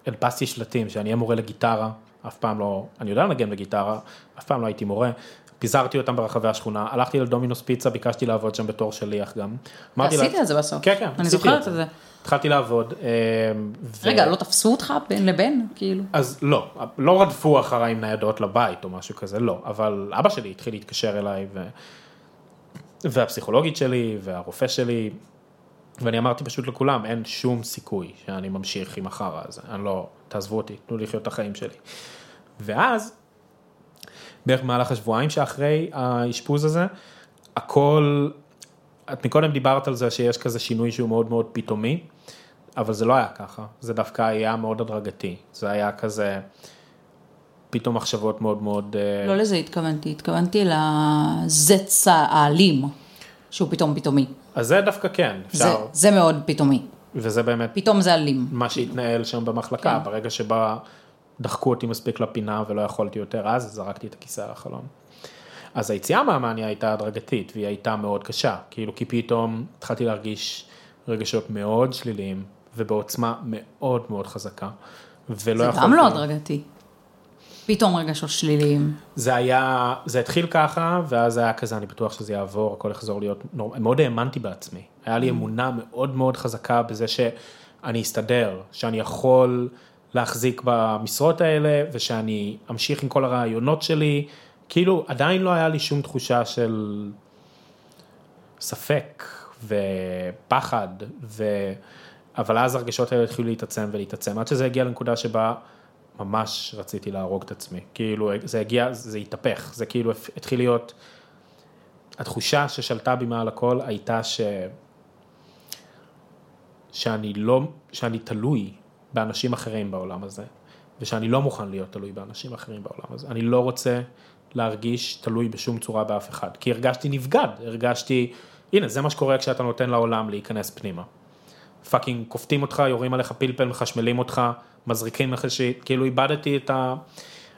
והדפסתי שלטים שאני אהיה מורה לגיטרה, אף פעם לא, אני יודע לנגן בגיטרה, אף פעם לא הייתי מורה, פיזרתי אותם ברחבי השכונה, הלכתי לדומינוס פיצה, ביקשתי לעבוד שם בתור שליח גם. עשית את זה בסוף. כן, כן, אני זוכרת את זה. התחלתי לעבוד. אה, ו- רגע, לא תפסו אותך בין לבין? כאילו. אז לא, לא רדפו אחריי עם ניידות לבית או משהו כזה, לא, אבל אבא שלי התחיל להתקשר אליי. והפסיכולוגית שלי, והרופא שלי, ואני אמרתי פשוט לכולם, אין שום סיכוי שאני ממשיך עם החרא הזה, אני לא, תעזבו אותי, תנו לי לחיות את החיים שלי. ואז, בערך במהלך השבועיים שאחרי האשפוז הזה, הכל, את מקודם דיברת על זה שיש כזה שינוי שהוא מאוד מאוד פתאומי, אבל זה לא היה ככה, זה דווקא היה מאוד הדרגתי, זה היה כזה, פתאום מחשבות מאוד מאוד, אה, לא לזה התכוונתי, התכוונתי לזץ האלים, שהוא פתאום פתאומי. אז זה דווקא כן, זה, אפשר, זה מאוד פתאומי. וזה באמת פתאום זה אלים. מה שהתנהל שם במחלקה, כן. ברגע שבה דחקו אותי מספיק לפינה ולא יכולתי יותר אז, זרקתי את הכיסא על החלון. אז היציאה מהמאניה הייתה הדרגתית והיא הייתה מאוד קשה, כאילו כי פתאום התחלתי להרגיש רגשות מאוד שליליים ובעוצמה מאוד מאוד חזקה. ולא זה יכולתי... גם לא הדרגתי. פתאום רגשות שליליים. זה היה, זה התחיל ככה, ואז היה כזה, אני בטוח שזה יעבור, הכל יחזור להיות נורמלי. מאוד האמנתי בעצמי. היה לי אמונה מאוד מאוד חזקה בזה שאני אסתדר, שאני יכול להחזיק במשרות האלה, ושאני אמשיך עם כל הרעיונות שלי. כאילו, עדיין לא היה לי שום תחושה של ספק ופחד, ו... אבל אז הרגשות האלה התחילו להתעצם ולהתעצם, עד שזה הגיע לנקודה שבה ממש רציתי להרוג את עצמי. כאילו, זה הגיע, זה התהפך, זה כאילו התחיל להיות, התחושה ששלטה בי מעל הכל הייתה ש... שאני לא, שאני תלוי באנשים אחרים בעולם הזה, ושאני לא מוכן להיות תלוי באנשים אחרים בעולם הזה. אני לא רוצה להרגיש תלוי בשום צורה באף אחד, כי הרגשתי נבגד, הרגשתי, הנה, זה מה שקורה כשאתה נותן לעולם להיכנס פנימה. fucking כופתים אותך, יורים עליך פלפל, מחשמלים אותך, מזריקים לך ש... כאילו איבדתי את ה...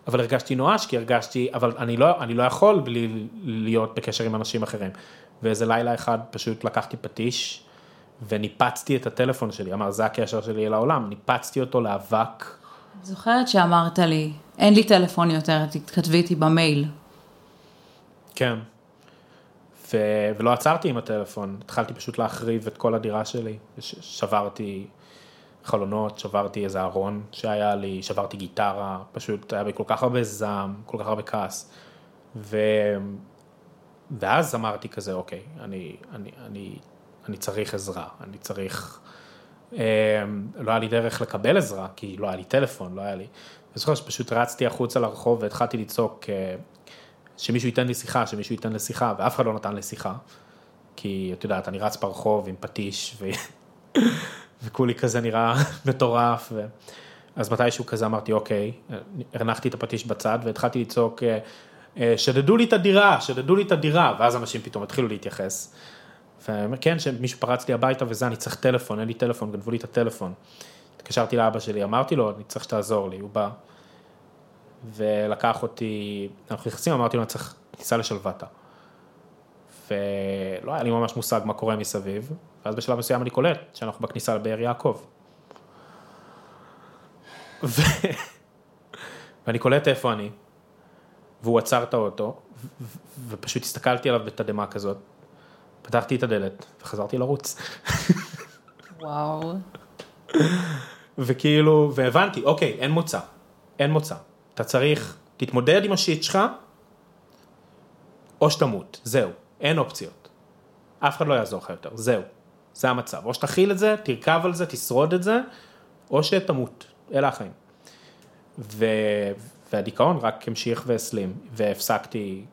אבל הרגשתי נואש, כי הרגשתי, אבל אני לא, אני לא יכול בלי להיות בקשר עם אנשים אחרים. ואיזה לילה אחד פשוט לקחתי פטיש וניפצתי את הטלפון שלי, אמר, זה הקשר שלי אל העולם, ניפצתי אותו לאבק. זוכרת שאמרת לי אין לי טלפון יותר, תתכתבי איתי במייל. כן. ו... ולא עצרתי עם הטלפון, התחלתי פשוט להחריב את כל הדירה שלי. ש... שברתי חלונות, שברתי איזה ארון שהיה לי, שברתי גיטרה, פשוט היה בי כל כך הרבה זעם, כל כך הרבה כעס. ו... ואז אמרתי כזה, אוקיי, אני, אני, אני, אני צריך עזרה, אני צריך... אה, לא היה לי דרך לקבל עזרה, כי לא היה לי טלפון, לא היה לי... אני זוכר שפשוט רצתי החוצה לרחוב והתחלתי לצעוק אה, שמישהו ייתן לי שיחה, שמישהו ייתן לי שיחה, ואף אחד לא נתן לי שיחה. כי את יודעת, אני רץ ברחוב עם פטיש, ו... וכולי כזה נראה מטורף. ו... אז מתישהו כזה אמרתי, אוקיי, הנחתי את הפטיש בצד והתחלתי לצעוק, אה, אה, שדדו לי את הדירה, שדדו לי את הדירה, ואז אנשים פתאום התחילו להתייחס. וכן, שמישהו פרץ לי הביתה וזה, אני צריך טלפון, אין לי טלפון, גנבו לי את הטלפון. התקשרתי לאבא שלי, אמרתי לו, אני צריך שתעזור לי, הוא בא. ולקח אותי, אנחנו נכנסים, אמרתי לו, אני צריך כניסה לשלוותה. ולא היה לי ממש מושג מה קורה מסביב, ואז בשלב מסוים אני קולט שאנחנו בכניסה לבאר יעקב. ו... ואני קולט איפה אני, והוא עצר את האוטו, ופשוט הסתכלתי עליו בתדהמה כזאת, פתחתי את הדלת וחזרתי לרוץ. וואו. וכאילו, והבנתי, אוקיי, אין מוצא, אין מוצא. אתה צריך, תתמודד עם השיט שלך, או שתמות, זהו, אין אופציות. אף אחד לא יעזור לך יותר, זהו, זה המצב. או שתכיל את זה, תרכב על זה, תשרוד את זה, או שתמות, אלה החיים. ו... והדיכאון רק המשיך והסלים, והפסקתי,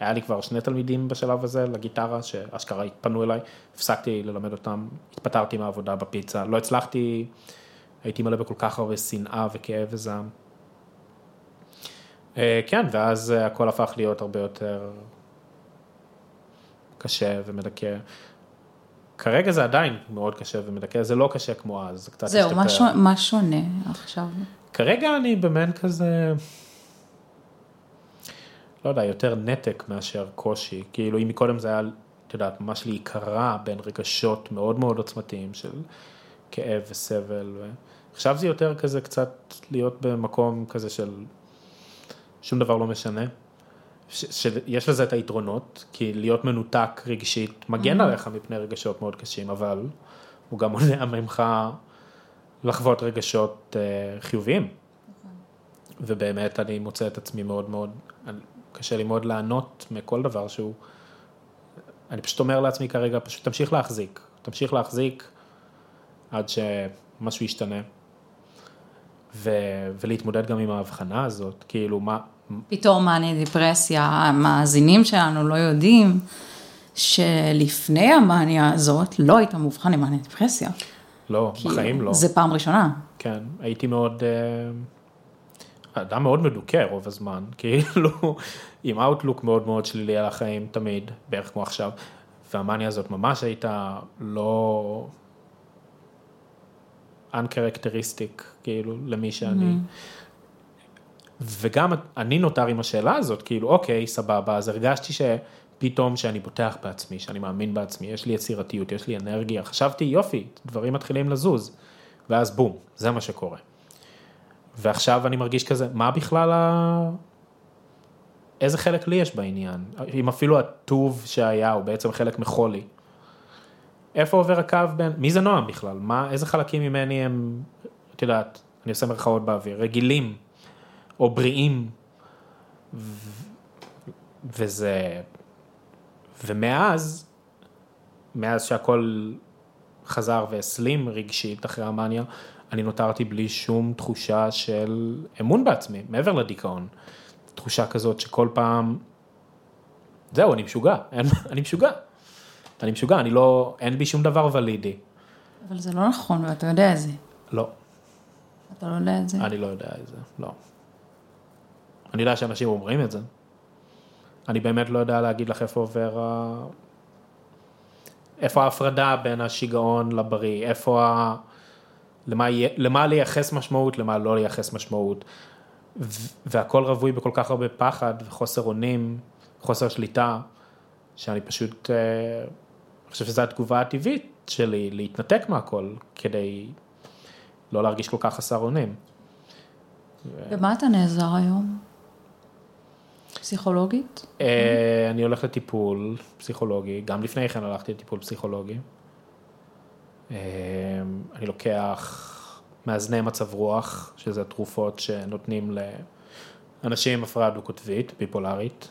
היה לי כבר שני תלמידים בשלב הזה לגיטרה, שאשכרה התפנו אליי, הפסקתי ללמד אותם, התפטרתי מהעבודה בפיצה, לא הצלחתי, הייתי מלא בכל כך הרבה שנאה וכאב וזעם. אה, כן, ואז הכל הפך להיות הרבה יותר קשה ומדכא. כרגע זה עדיין מאוד קשה ומדכא, זה לא קשה כמו אז, זה קצת זהו, מה, שונה, מה שונה עכשיו? כרגע אני במעין כזה, לא יודע, יותר נתק מאשר קושי, כאילו אם מקודם זה היה, את יודעת, ממש להיקרע בין רגשות מאוד מאוד עוצמתיים של כאב וסבל, ועכשיו זה יותר כזה קצת להיות במקום כזה של שום דבר לא משנה. שיש לזה את היתרונות, כי להיות מנותק רגשית מגן mm-hmm. עליך מפני רגשות מאוד קשים, אבל הוא גם מונע ממך לחוות רגשות uh, חיוביים. נכון. ובאמת אני מוצא את עצמי מאוד מאוד, קשה לי מאוד לענות מכל דבר שהוא, אני פשוט אומר לעצמי כרגע, פשוט תמשיך להחזיק, תמשיך להחזיק עד שמשהו ישתנה. ו, ולהתמודד גם עם ההבחנה הזאת, כאילו מה... פתאום מאניה דיפרסיה, המאזינים שלנו לא יודעים שלפני המאניה הזאת לא היית מאובחן עם מאניה דיפרסיה. לא, בחיים לא. זה פעם ראשונה. כן, הייתי מאוד, אה, אדם מאוד מדוכא רוב הזמן, כאילו, עם אאוטלוק מאוד מאוד שלילי על החיים תמיד, בערך כמו עכשיו, והמאניה הזאת ממש הייתה לא... uncharacteristic, כאילו, למי שאני. Mm-hmm. וגם אני נותר עם השאלה הזאת, כאילו, אוקיי, סבבה, אז הרגשתי שפתאום שאני בוטח בעצמי, שאני מאמין בעצמי, יש לי יצירתיות, יש לי אנרגיה, חשבתי, יופי, דברים מתחילים לזוז, ואז בום, זה מה שקורה. ועכשיו אני מרגיש כזה, מה בכלל ה... איזה חלק לי יש בעניין? אם אפילו הטוב שהיה הוא בעצם חלק מחולי. איפה עובר הקו בין, מי זה נועם בכלל? מה, איזה חלקים ממני הם, את יודעת, אני עושה מרכאות באוויר, רגילים, או בריאים, ו, וזה, ומאז, מאז שהכל חזר והסלים רגשית אחרי המאניה, אני נותרתי בלי שום תחושה של אמון בעצמי, מעבר לדיכאון. תחושה כזאת שכל פעם, זהו, אני משוגע, אני משוגע. אני משוגע, אני לא, אין בי שום דבר ולידי. אבל זה לא נכון, ואתה יודע את זה. לא. אתה לא יודע את זה? אני לא יודע את זה, לא. אני יודע שאנשים אומרים את זה. אני באמת לא יודע להגיד לך איפה עובר ה... איפה ההפרדה בין השיגעון לבריא, איפה ה... למה, למה לייחס משמעות, למה לא לייחס משמעות. והכל רווי בכל כך הרבה פחד וחוסר אונים, חוסר שליטה, שאני פשוט... אה, אני חושב שזו התגובה הטבעית שלי, להתנתק מהכל, כדי לא להרגיש כל כך חסר אונים. במה אתה נעזר היום? פסיכולוגית? אה, אני הולך לטיפול פסיכולוגי, גם לפני כן הלכתי לטיפול פסיכולוגי. אה, אני לוקח מאזני מצב רוח, שזה תרופות שנותנים לאנשים עם הפרעה דו-קוטבית, ביפולרית,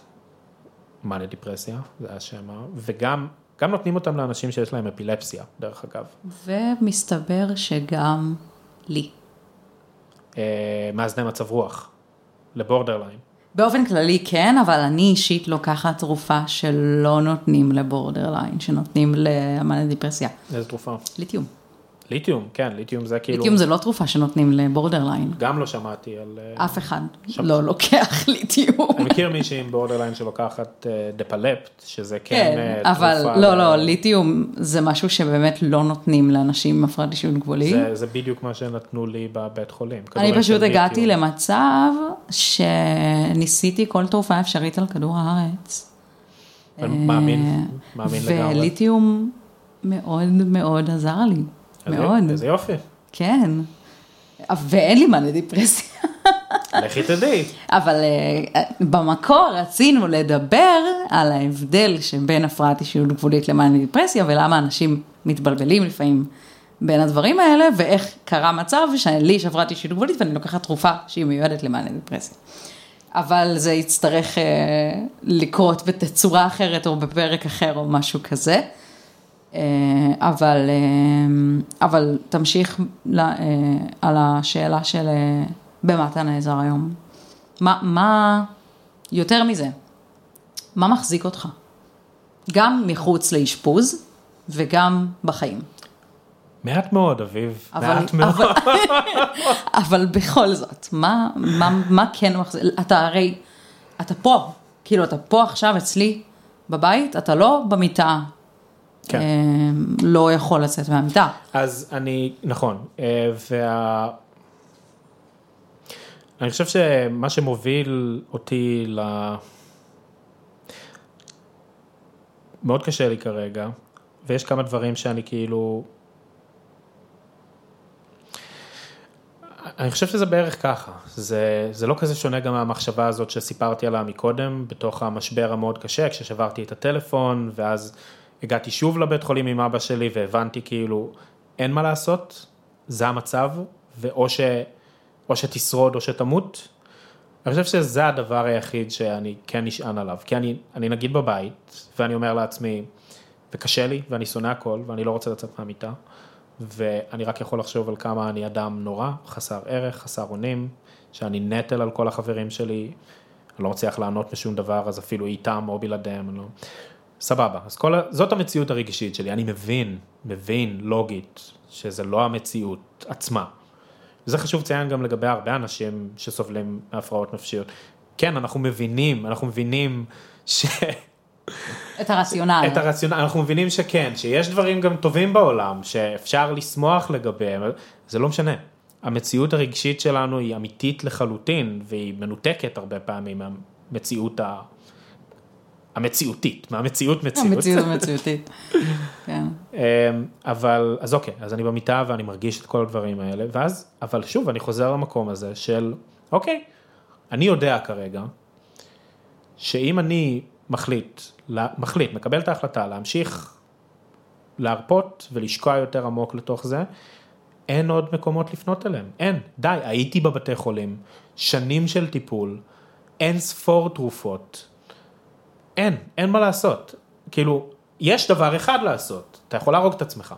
מאניה דיפרסיה, זה השם, וגם גם נותנים אותם לאנשים שיש להם אפילפסיה, דרך אגב. ומסתבר שגם לי. אה, מאזני מצב רוח, לבורדרליין. באופן כללי כן, אבל אני אישית לוקחת תרופה שלא נותנים לבורדרליין, שנותנים למאניה דיפרסיה. איזה תרופה? ליתיום. ליתיום, כן, ליתיום זה כאילו... ליתיום זה לא תרופה שנותנים לבורדרליין. גם לא שמעתי על... אה, אף אחד לא לוקח ליתיום. אני מכיר מישהי עם בורדרליין שלוקחת אה, דפלפט, שזה כן, כן, אה, אבל תרופה לא, ל- לא, ליתיום זה משהו שבאמת לא נותנים לאנשים עם הפרעת אישיות גבולית. זה, זה בדיוק מה שנתנו לי בבית חולים. אני כדורים פשוט הגעתי ליתיום. למצב שניסיתי כל תרופה אפשרית על כדור הארץ. מאמין, מאמין לגמרי. וליתיום מאוד מאוד עזר לי, מאוד, איזה יופי, כן. ואין לי מאניה דיפרסיה. לכי תדעי. אבל אה, במקור רצינו לדבר על ההבדל שבין הפרעת אישיות גבולית למאניה דיפרסיה ולמה אנשים מתבלבלים לפעמים בין הדברים האלה ואיך קרה מצב שלי יש הפרעת אישיות גבולית ואני לוקחת תרופה שהיא מיועדת למאניה דיפרסיה. אבל זה יצטרך אה, לקרות בתצורה אחרת או בפרק אחר או משהו כזה. אה, אבל, אה, אבל תמשיך ל- אה, על השאלה של במה אתה נעזר היום. מה, מה, יותר מזה, מה מחזיק אותך? גם מחוץ לאשפוז וגם בחיים. מעט מאוד, אביב, אבל, מעט מאוד. אבל, אבל בכל זאת, מה, מה, מה כן מחזיק, אתה הרי, אתה פה, כאילו אתה פה עכשיו אצלי בבית, אתה לא במיטה, כן. אה, לא יכול לצאת מהמיטה. אז אני, נכון, אה, וה... אני חושב שמה שמוביל אותי ל... מאוד קשה לי כרגע, ויש כמה דברים שאני כאילו... אני חושב שזה בערך ככה, זה, זה לא כזה שונה גם מהמחשבה הזאת שסיפרתי עליה מקודם, בתוך המשבר המאוד קשה, כששברתי את הטלפון, ואז הגעתי שוב לבית חולים עם אבא שלי, והבנתי כאילו, אין מה לעשות, זה המצב, ואו ש, או שתשרוד או שתמות. אני חושב שזה הדבר היחיד שאני כן נשען עליו, כי אני, אני נגיד בבית, ואני אומר לעצמי, וקשה לי, ואני שונא הכל, ואני לא רוצה לצאת מהמיטה, ואני רק יכול לחשוב על כמה אני אדם נורא, חסר ערך, חסר אונים, שאני נטל על כל החברים שלי, אני לא מצליח לענות בשום דבר, אז אפילו איתם או בלעדיהם, אני לא... סבבה, אז כל, זאת המציאות הרגשית שלי, אני מבין, מבין לוגית, שזה לא המציאות עצמה. וזה חשוב לציין גם לגבי הרבה אנשים שסובלים מהפרעות נפשיות. כן, אנחנו מבינים, אנחנו מבינים ש... את הרציונל. את הרציונל, אנחנו מבינים שכן, שיש דברים גם טובים בעולם, שאפשר לשמוח לגביהם, זה לא משנה. המציאות הרגשית שלנו היא אמיתית לחלוטין, והיא מנותקת הרבה פעמים מהמציאות ה... המציאותית, מהמציאות מציאות. המציאות המציאותית. כן. אמ, אבל, אז אוקיי, אז אני במיטה ואני מרגיש את כל הדברים האלה, ואז, אבל שוב, אני חוזר למקום הזה של, אוקיי, אני יודע כרגע, שאם אני מחליט, מחליט, מקבל את ההחלטה להמשיך להרפות ולשקוע יותר עמוק לתוך זה, אין עוד מקומות לפנות אליהם, אין, די, הייתי בבתי חולים, שנים של טיפול, אין ספור תרופות, אין, אין מה לעשות. כאילו, יש דבר אחד לעשות, אתה יכול להרוג את עצמך.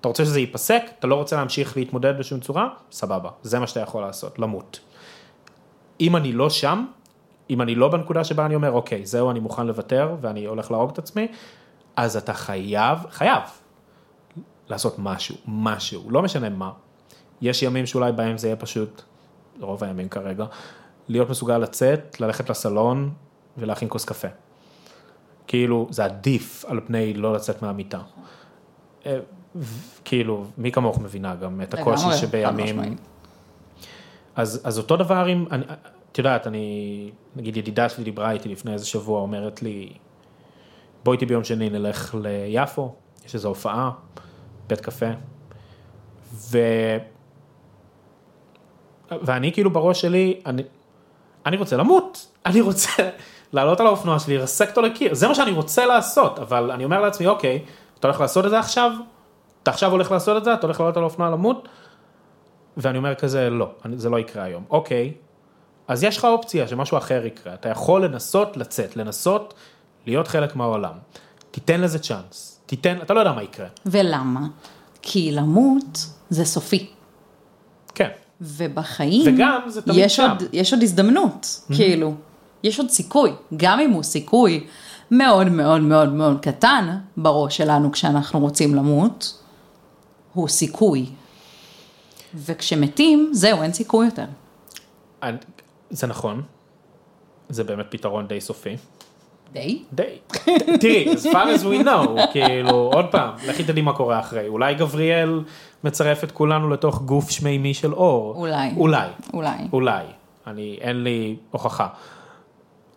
אתה רוצה שזה ייפסק, אתה לא רוצה להמשיך להתמודד בשום צורה, סבבה, זה מה שאתה יכול לעשות, למות. אם אני לא שם, אם אני לא בנקודה שבה אני אומר, אוקיי, זהו, אני מוכן לוותר ואני הולך להרוג את עצמי, אז אתה חייב, חייב, לעשות משהו, משהו, לא משנה מה. יש ימים שאולי בהם זה יהיה פשוט, רוב הימים כרגע, להיות מסוגל לצאת, ללכת לסלון ולהכין כוס קפה. כאילו, זה עדיף על פני לא לצאת מהמיטה. אה, ו- כאילו, מי כמוך מבינה גם את הקושי שבימים... אז, אז אותו דבר עם, אני- את יודעת, אני, נגיד ידידה שלי דיברה איתי לפני איזה שבוע, אומרת לי, בואי איתי ביום שני נלך ליפו, יש איזו הופעה, בית קפה, ואני כאילו בראש שלי, אני, אני רוצה למות, אני רוצה לעלות על האופנוע שלי, לרסק אותו לקיר, זה מה שאני רוצה לעשות, אבל אני אומר לעצמי, אוקיי, אתה הולך לעשות את זה עכשיו? אתה עכשיו הולך לעשות את זה? אתה הולך לעלות על האופנוע למות? ואני אומר כזה, לא, זה לא יקרה היום. אוקיי, אז יש לך אופציה שמשהו אחר יקרה, אתה יכול לנסות לצאת, לנסות להיות חלק מהעולם. תיתן לזה צ'אנס, תיתן, אתה לא יודע מה יקרה. ולמה? כי למות זה סופי. כן, ובחיים, וגם זה תמיד יש שם. עוד, יש עוד הזדמנות, כאילו, יש עוד סיכוי, גם אם הוא סיכוי מאוד מאוד מאוד מאוד קטן בראש שלנו כשאנחנו רוצים למות, הוא סיכוי. וכשמתים, זהו, אין סיכוי יותר. זה נכון, זה באמת פתרון די סופי. די? די. תראי, as far as we know, כאילו, עוד פעם, לכי תדעי מה קורה אחרי. אולי גבריאל מצרף את כולנו לתוך גוף שמימי של אור. אולי. אולי. אולי. אולי. אני, אין לי הוכחה.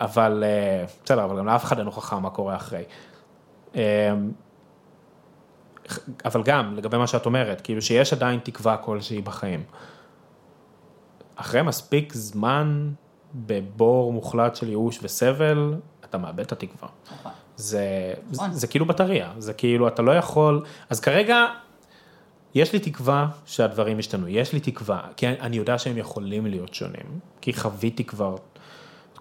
אבל, אה, בסדר, אבל גם לאף אחד אין הוכחה מה קורה אחרי. אה, אבל גם, לגבי מה שאת אומרת, כאילו שיש עדיין תקווה כלשהי בחיים. אחרי מספיק זמן בבור מוחלט של ייאוש וסבל, אתה מאבד את התקווה. זה, זה, נכון. זה כאילו בטריה, זה כאילו אתה לא יכול, אז כרגע יש לי תקווה שהדברים ישתנו, יש לי תקווה, כי אני יודע שהם יכולים להיות שונים, כי חוויתי כבר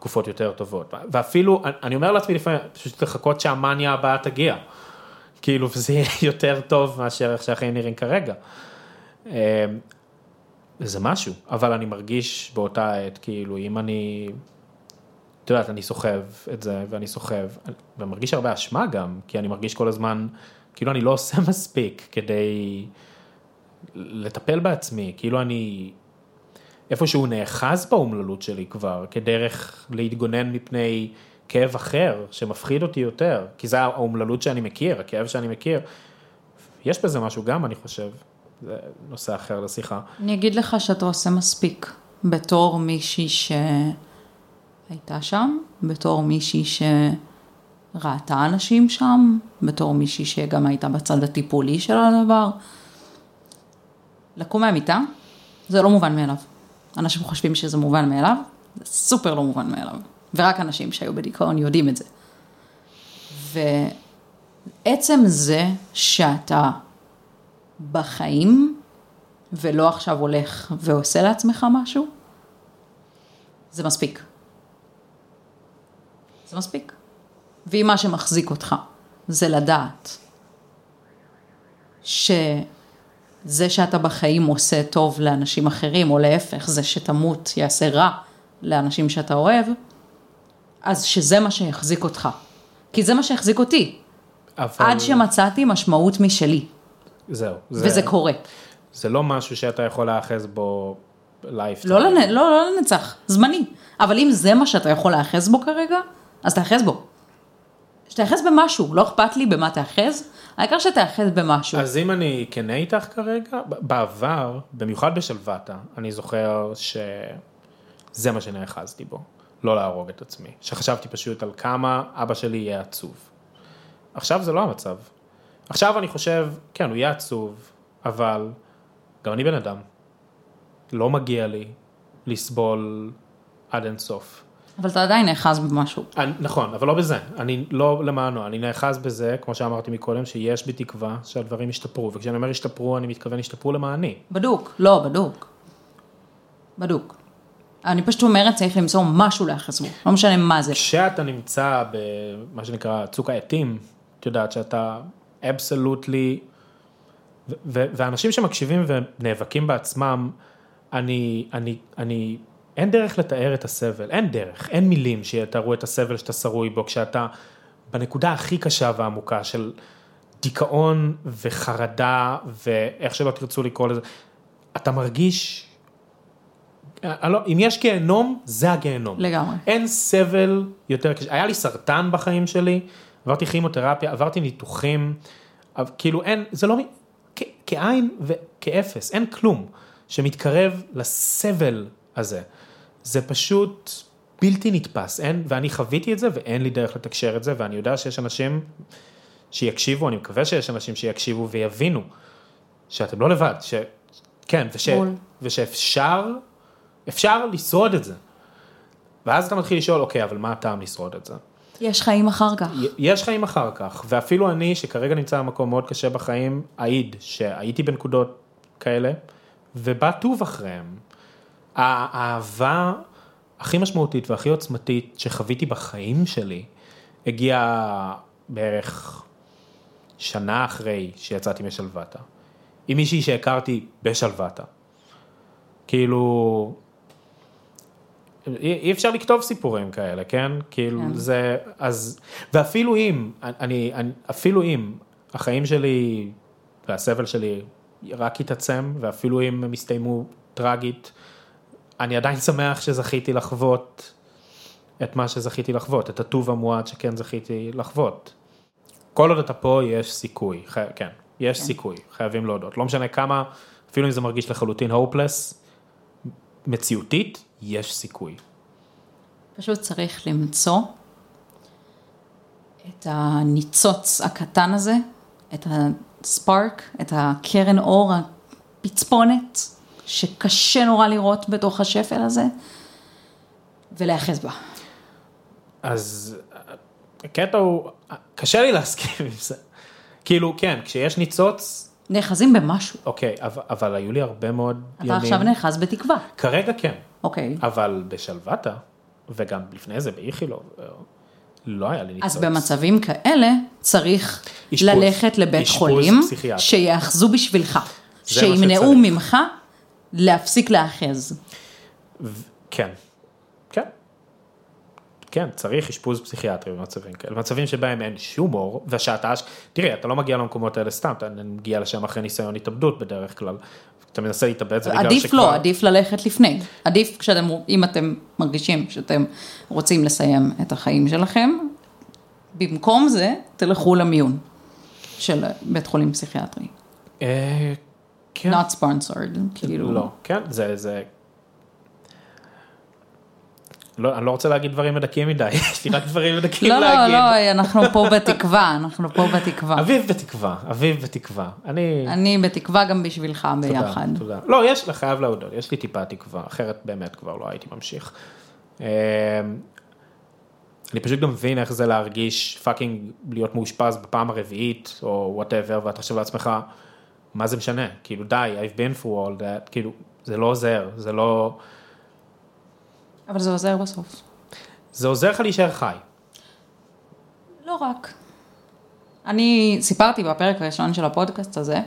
תקופות יותר טובות, ואפילו, אני- אומר לעצמי לפעמים, פשוט לחכות שהמאניה הבאה תגיע, כאילו, וזה יהיה יותר טוב מאשר איך שהחיים נראים כרגע. אה, זה משהו, אבל אני מרגיש באותה עת, כאילו, אם אני, את יודעת, אני סוחב את זה, ואני סוחב, ומרגיש הרבה אשמה גם, כי אני מרגיש כל הזמן, כאילו אני לא עושה מספיק כדי לטפל בעצמי, כאילו אני איפשהו נאחז באומללות שלי כבר, כדרך להתגונן מפני כאב אחר, שמפחיד אותי יותר, כי זה האומללות שאני מכיר, הכאב שאני מכיר. יש בזה משהו גם, אני חושב, זה נושא אחר לשיחה. אני אגיד לך שאתה עושה מספיק, בתור מישהי שהייתה שם, בתור מישהי שראתה אנשים שם, בתור מישהי שגם הייתה בצד הטיפולי של הדבר. לקום מהמיטה, זה לא מובן מאליו. אנשים חושבים שזה מובן מאליו, זה סופר לא מובן מאליו. ורק אנשים שהיו בדיכאון יודעים את זה. ועצם זה שאתה בחיים, ולא עכשיו הולך ועושה לעצמך משהו, זה מספיק. זה מספיק. ואם מה שמחזיק אותך זה לדעת שזה שאתה בחיים עושה טוב לאנשים אחרים, או להפך, זה שתמות יעשה רע לאנשים שאתה אוהב, אז שזה מה שיחזיק אותך. כי זה מה שהחזיק אותי, אבל... עד שמצאתי משמעות משלי, זהו. וזה קורה. זה לא משהו שאתה יכול להיאחז בו lifetime. לא, לנ... לא, לא לנצח, זמני. אבל אם זה מה שאתה יכול להיאחז בו כרגע, אז תאחז בו. שתאחז במשהו, לא אכפת לי במה תאחז, העיקר שתאחז במשהו. אז אם אני כנה איתך כרגע, בעבר, במיוחד בשלוותה, אני זוכר שזה מה שנאחזתי בו, לא להרוג את עצמי. שחשבתי פשוט על כמה אבא שלי יהיה עצוב. עכשיו זה לא המצב. עכשיו אני חושב, כן, הוא יהיה עצוב, אבל גם אני בן אדם. לא מגיע לי לסבול עד אינסוף. אבל אתה עדיין נאחז במשהו. אני, נכון, אבל לא בזה, אני לא למענו, אני נאחז בזה, כמו שאמרתי מקודם, שיש בי תקווה שהדברים ישתפרו, וכשאני אומר ישתפרו, אני מתכוון ישתפרו למעני. בדוק, לא, בדוק. בדוק. אני פשוט אומרת, צריך למצוא משהו להיאחז בו, לא משנה מה זה. כשאתה נמצא במה שנקרא צוק העטים, את יודעת שאתה אבסולוטלי, ואנשים שמקשיבים ונאבקים בעצמם, אני, אני, אני, אין דרך לתאר את הסבל, אין דרך, אין מילים שיתארו את הסבל שאתה שרוי בו, כשאתה בנקודה הכי קשה והעמוקה של דיכאון וחרדה, ואיך שלא תרצו לקרוא לזה, אתה מרגיש, אני לא, אם יש גיהנום, זה הגיהנום. לגמרי. אין סבל יותר קשה, היה לי סרטן בחיים שלי, עברתי כימותרפיה, עברתי ניתוחים, כאילו אין, זה לא, כ- כאין וכאפס, אין כלום שמתקרב לסבל הזה. זה פשוט בלתי נתפס, אין, ואני חוויתי את זה ואין לי דרך לתקשר את זה, ואני יודע שיש אנשים שיקשיבו, אני מקווה שיש אנשים שיקשיבו ויבינו שאתם לא לבד, ש... כן, וש... בול. ושאפשר אפשר לשרוד את זה. ואז אתה מתחיל לשאול, אוקיי, אבל מה הטעם לשרוד את זה? יש חיים אחר כך. יש חיים אחר כך, ואפילו אני, שכרגע נמצא במקום מאוד קשה בחיים, אעיד שהייתי בנקודות כאלה, ובא טוב אחריהם. האהבה הכי משמעותית והכי עוצמתית שחוויתי בחיים שלי, הגיעה בערך שנה אחרי שיצאתי משלוותה. עם מישהי שהכרתי בשלוותה. כאילו, אי, אי אפשר לכתוב סיפורים כאלה, כן? כאילו כן. זה, אז, ואפילו אם, אני, אני, אפילו אם החיים שלי והסבל שלי רק יתעצם, ואפילו אם הם יסתיימו טרגית, אני עדיין שמח שזכיתי לחוות את מה שזכיתי לחוות, את הטוב המועט שכן זכיתי לחוות. כל עוד אתה פה יש סיכוי, ח... כן, יש כן. סיכוי, חייבים להודות. לא משנה כמה, אפילו אם זה מרגיש לחלוטין הופלס, מציאותית, יש סיכוי. פשוט צריך למצוא את הניצוץ הקטן הזה, את הספארק, את הקרן אור, הפצפונת, שקשה נורא לראות בתוך השפל הזה, ולהיאחז בה. אז הקטע הוא, קשה לי להסכים עם זה. כאילו, כן, כשיש ניצוץ, נאחזים במשהו. אוקיי, אבל, אבל היו לי הרבה מאוד אתה ימים. עכשיו נאחז בתקווה. כרגע כן, אוקיי. אבל בשלוותה, וגם לפני זה באיכילוב, לא היה לי ניצוץ. אז במצבים כאלה צריך אשפוז. ללכת לבית אשפוז חולים, פסיכיאטרי. שיאחזו בשבילך, שימנעו. ממך להפסיק להאחז. כן, כן. כן, צריך אשפוז פסיכיאטרי במצבים כאלה, במצבים שבהם אין שום אור, ושאתה, תראי, אתה לא מגיע למקומות האלה סתם, אתה מגיע לשם אחרי ניסיון התאבדות בדרך כלל. אתה מנסה להתאבד, זה בגלל עדיף שכבר... לא, עדיף ללכת לפני. עדיף כשאתם, אם אתם מרגישים שאתם רוצים לסיים את החיים שלכם, במקום זה, תלכו למיון של בית חולים פסיכיאטרי. כן. Not sponsored, כאילו. לא, כן, זה, זה... לא, אני לא רוצה להגיד דברים מדכאים מדי, יש לי רק דברים מדכאים לא, לא, להגיד. לא, אנחנו פה בתקווה, אנחנו פה בתקווה. אביב בתקווה, אביב בתקווה. אני... אני בתקווה גם בשבילך תודה, ביחד. תודה. לא, יש, חייב להודות, יש לי טיפה תקווה, אחרת באמת כבר לא הייתי ממשיך. אה, אני פשוט גם מבין איך זה להרגיש fucking להיות מאושפז בפעם הרביעית, או whatever, ואתה חושב לעצמך, מה זה משנה? כאילו די, I've been through all that, כאילו, זה לא עוזר, זה לא... אבל זה עוזר בסוף. זה עוזר לך להישאר חי. לא רק. אני סיפרתי בפרק הראשון של הפודקאסט הזה,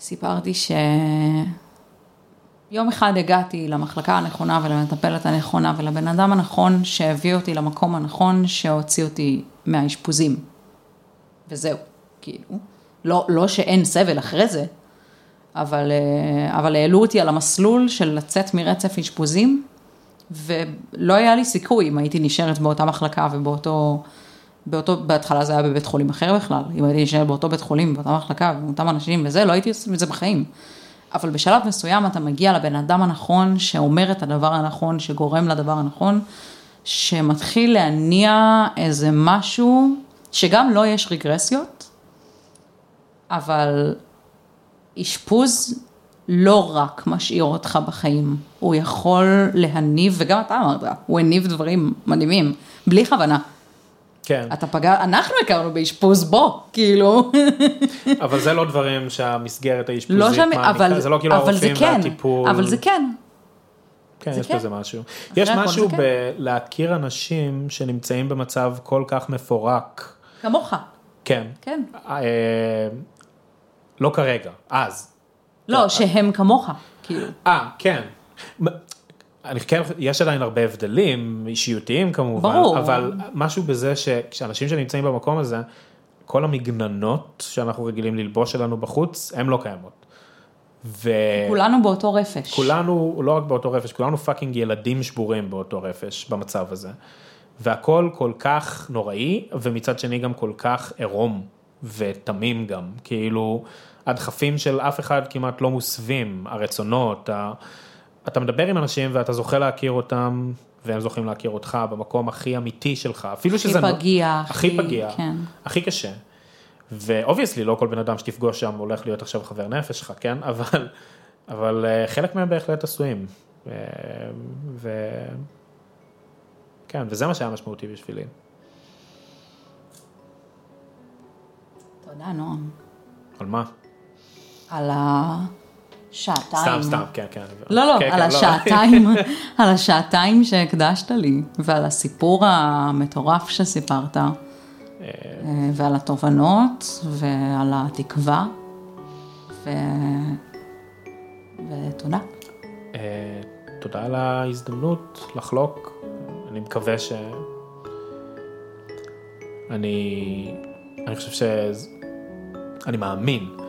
סיפרתי שיום אחד הגעתי למחלקה הנכונה ולמטפלת הנכונה ולבן אדם הנכון שהביא אותי למקום הנכון שהוציא אותי מהאשפוזים. וזהו, כאילו. לא, לא שאין סבל אחרי זה, אבל, אה, אבל העלו אותי על המסלול של לצאת מרצף אשפוזים, ולא היה לי סיכוי אם הייתי נשארת באותה מחלקה ובאותו, באותו, בהתחלה זה היה בבית חולים אחר בכלל, אם הייתי נשארת באותו בית חולים, באותה מחלקה, עם אותם אנשים וזה, לא הייתי עושה את זה בחיים. אבל בשלב מסוים אתה מגיע לבן אדם הנכון, שאומר את הדבר הנכון, שגורם לדבר הנכון, שמתחיל להניע איזה משהו, שגם לא יש רגרסיות, אבל אשפוז לא רק משאיר אותך בחיים, הוא יכול להניב, וגם אתה אמרת, הוא הניב דברים מדהימים, בלי כוונה. כן, אתה פגע, אנחנו הכרנו באשפוז בו, כאילו. אבל זה לא דברים שהמסגרת האשפוזית לא שם, מעניקה, אבל, זה לא כאילו אבל זה הרופאים כן, והטיפול. אבל זה כן. כן, יש כן. בזה משהו. יש משהו כן. בלהכיר אנשים שנמצאים במצב כל כך מפורק. כמוך, כן. כן. לא כרגע, אז. לא, שהם כמוך, כאילו. אה, כן. אני כן, יש עדיין הרבה הבדלים אישיותיים כמובן, ברור. אבל משהו בזה שכשאנשים שנמצאים במקום הזה, כל המגננות שאנחנו רגילים ללבוש שלנו בחוץ, הן לא קיימות. וכולנו, כולנו באותו רפש. לא רק באותו רפש, כולנו fucking ילדים שבורים באותו רפש במצב הזה. והכל כל כך נוראי, ומצד שני גם כל כך עירום ותמים גם, כאילו הדחפים של אף אחד כמעט לא מוסווים, הרצונות, ה... אתה מדבר עם אנשים ואתה זוכה להכיר אותם, והם זוכים להכיר אותך במקום הכי אמיתי שלך, אפילו הכי שזה... פגיע, הכי הכי- פגיע, כן. הכי קשה. ו obviously לא כל בן אדם שתפגוש שם הולך להיות עכשיו חבר נפש שלך, כן? אבל, אבל אה, חלק מהם בהחלט עשויים. אה, ו... כן, וזה מה שהיה משמעותי בשבילי. תודה, נועם. על מה? על השעתיים. סתם, סתם, כן, כן. לא, לא, כן, על כן, השעתיים, על השעתיים שהקדשת לי, ועל הסיפור המטורף שסיפרת, אה, ועל התובנות, ועל התקווה, ו... ותודה. אה, תודה על ההזדמנות לחלוק. אני מקווה ש... אני... אני חושב ש... אני מאמין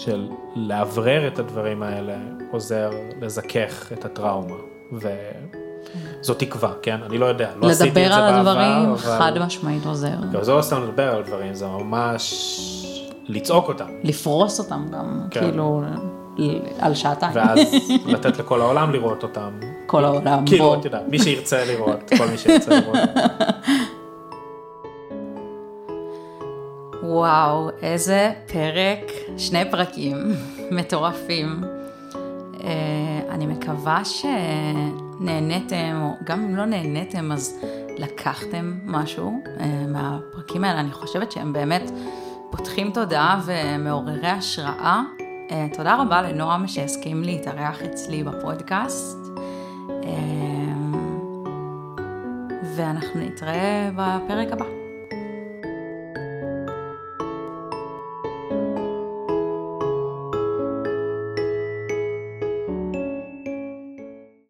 של לאוורר את הדברים האלה עוזר לזכך את הטראומה. וזו תקווה, כן? אני לא יודע, לא עשיתי את זה לדבר בעבר. על הדברים אבל- חד משמעית עוזר. לא, זה לא סתם לדבר על דברים, זה ממש לצעוק אותם. לפרוס אותם גם, כן. כאילו, על שעתיים. ואז לתת לכל העולם לראות אותם. כל העולם כאילו, בו. את יודעת, מי שירצה לראות, כל מי שירצה לראות. וואו, איזה פרק, שני פרקים מטורפים. אה, אני מקווה שנהניתם, או גם אם לא נהניתם, אז לקחתם משהו אה, מהפרקים האלה. אני חושבת שהם באמת פותחים תודעה ומעוררי השראה. אה, תודה רבה לנועם שהסכים להתארח אצלי בפודקאסט. ואנחנו נתראה בפרק הבא.